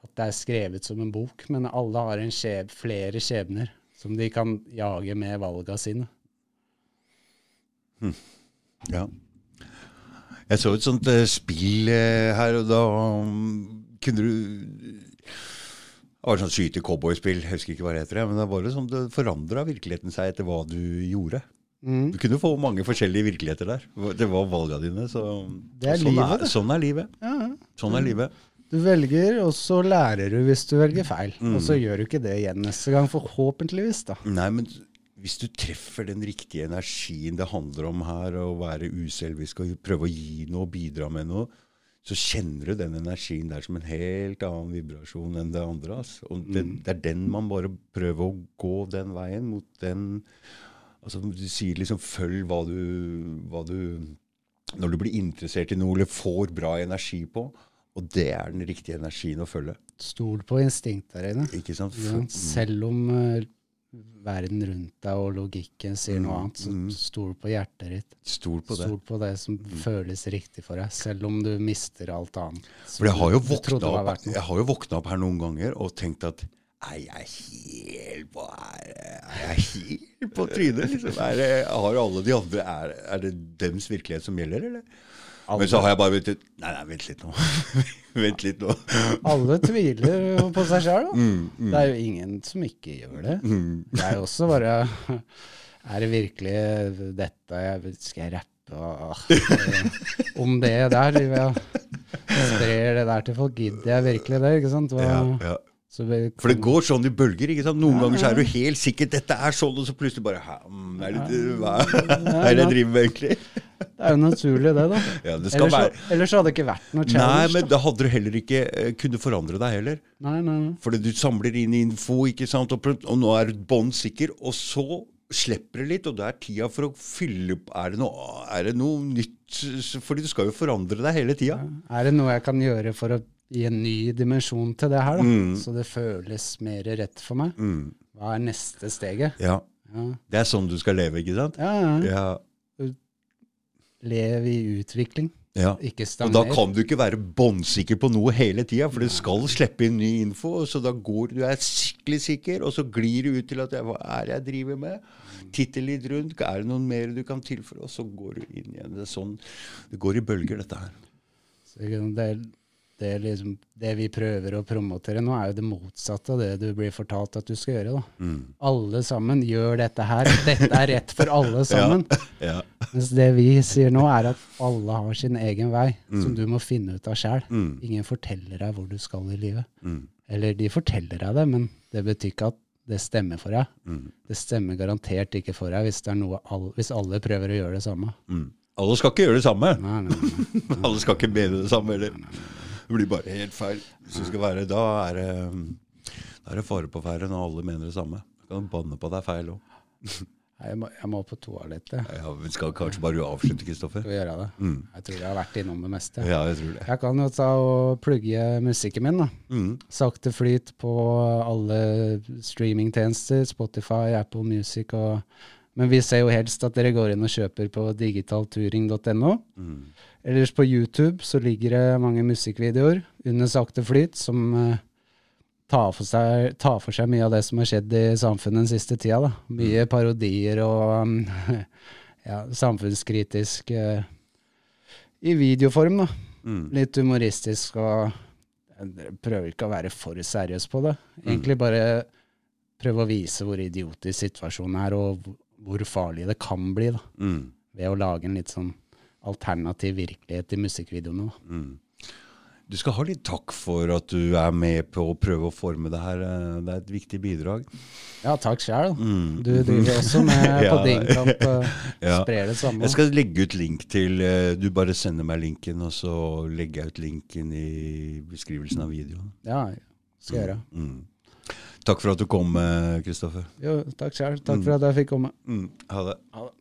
at det er skrevet som en bok, men alle har en skjeb, flere skjebner som de kan jage med valga sine. Ja. Jeg så et sånt uh, spill uh, her, og da um, kunne du Det var et sånt skyte-cowboyspill, jeg husker ikke hva det heter, men det var sånn, det forandra virkeligheten seg etter hva du gjorde. Mm. Du kunne få mange forskjellige virkeligheter der. Det var valga dine. Så, Det er sånn, livet, er, sånn er livet. Ja, ja. Sånn er livet. Du velger, og så lærer du hvis du velger feil. Mm. Og så gjør du ikke det igjen neste gang, forhåpentligvis. da. Nei, men hvis du treffer den riktige energien det handler om her, å være uselvisk og prøve å gi noe og bidra med noe, så kjenner du den energien der som en helt annen vibrasjon enn det andre. Altså. Og den, det er den man bare prøver å gå den veien, mot den Altså Du sier liksom følg hva du, hva du Når du blir interessert i noe eller får bra energi på, og det er den riktige energien å følge. Stol på instinktet dine. Ikke sant? Ja, Mm. selv om uh, verden rundt deg og logikken sier noe Mm, annet, så mm. stol på hjertet ditt. Stol på det. Mm. Stol på det som føles riktig for deg, selv om du mister alt annet. For jeg har jo våkna opp, jeg har jo våkna opp her noen ganger og tenkt at Nei, jeg er helt på Er jeg helt på trynet? Liksom. Er har alle de andre Er, er det dems virkelighet som gjelder, eller? Men så har jeg bare ventet Nei, nei, vent litt nå. vent litt nå. Alle tviler jo på seg sjøl, da. Mm, mm, Det er jo ingen som ikke gjør det. mm. Det er jo også bare Er det virkelig dette jeg Skal jeg rappe og, om det der? Sprer det der til folk. Gidder jeg virkelig det? ikke sant? Hva, Ja, ja. Så vi For det går sånn i bølger. ikke sant? Noen Ja, ganger så er du helt sikker dette er sånn, og så plutselig bare er det, Hva er det jeg driver med, egentlig? Det er jo naturlig, det, da. Ja, det Ellers, være så- ellers hadde det ikke vært noe challenge. Nei, men da hadde du heller ikke eh, kunnet forandre deg heller. Nei, nei, nei. Fordi du samler inn info, ikke sant? Og, og nå er du bånn sikker, og så slipper det litt, og det er tida for å fylle opp Er det noe, er det noe nytt? Fordi du skal jo forandre deg hele tida. Er det noe jeg kan gjøre for å gi en ny dimensjon til det her, da? Mm. Så det føles mer rett for meg? Mm. Hva er neste steget? Ja. Ja, Det er sånn du skal leve, ikke sant? ja. ja. Ja. Lev i utvikling, ja. ikke Og da kan du ikke være bånnsikker på noe hele tida, for det skal slippe inn ny info. Så da går du er skikkelig sikker, og så glir du ut til at hva er det jeg driver med? Titter litt rundt, er det noe mer du kan tilføre? Og så går du inn igjen. Det er sånn, det går i bølger, dette her. Så det sant, det, liksom, det vi prøver å promotere nå, er jo det motsatte av det du blir fortalt at du skal gjøre. Mm. Alle sammen gjør dette her. Dette er rett for alle sammen. Ja. Mens det vi sier nå, er at alle har sin egen vei, som du må finne ut av sjæl. Mm. Ingen forteller deg hvor du skal i livet. Mm. Eller de forteller deg det, men det betyr ikke at det stemmer for deg. Mm. Det stemmer garantert ikke for deg hvis, det er noe all, hvis alle prøver å gjøre det samme. Mm. Alle skal ikke gjøre det samme. Nei, nei, nei. Alle skal ikke mene det samme heller. Det blir bare helt feil. Hvis det skal være, Da er det, da er det fare på ferde når alle mener det samme. Da kan du banne på deg feil òg. Jeg må, jeg må på toalettet. Ja, vi skal kanskje bare avslutte, Kristoffer? Skal vi gjøre det? Mm. Jeg tror jeg har vært innom det meste. Ja, jeg tror det. Jeg kan jo ta og plugge musikken min. da. Mm. Sakte flyt på alle streamingtjenester, Spotify, Apple Music og Men vi ser jo helst at dere går inn og kjøper på digitalturing.no. Mm. Ellers på YouTube så ligger det mange musikkvideoer under sakte flyt som eh, tar, for seg, tar for seg mye av det som har skjedd i samfunnet den siste tida. Da. Mye parodier og ja, samfunnskritisk eh, i videoform. da. Mm. Litt humoristisk og jeg prøver ikke å være for seriøs på det. Egentlig bare prøve å vise hvor idiotisk situasjonen er, og hvor farlig det kan bli, da. Mm. Ved å lage en litt sånn alternativ virkelighet i musikkvideoene. Mm. Du skal ha litt takk for at du er med på å prøve å forme det her. eh, Det er et viktig bidrag. Ja, takk sjæl. Mm. Du driver også med på Ja. din kamp og Ja. sprer det samme. Jeg skal legge ut link til eh, Du bare sender meg linken, og så legger jeg ut linken i beskrivelsen av videoen. Ja, skal jeg gjøre. Mm. Takk for at du kom, Kristoffer. Jo, takk sjæl. Takk for at jeg fikk komme. Mm. Ha det. Ha det.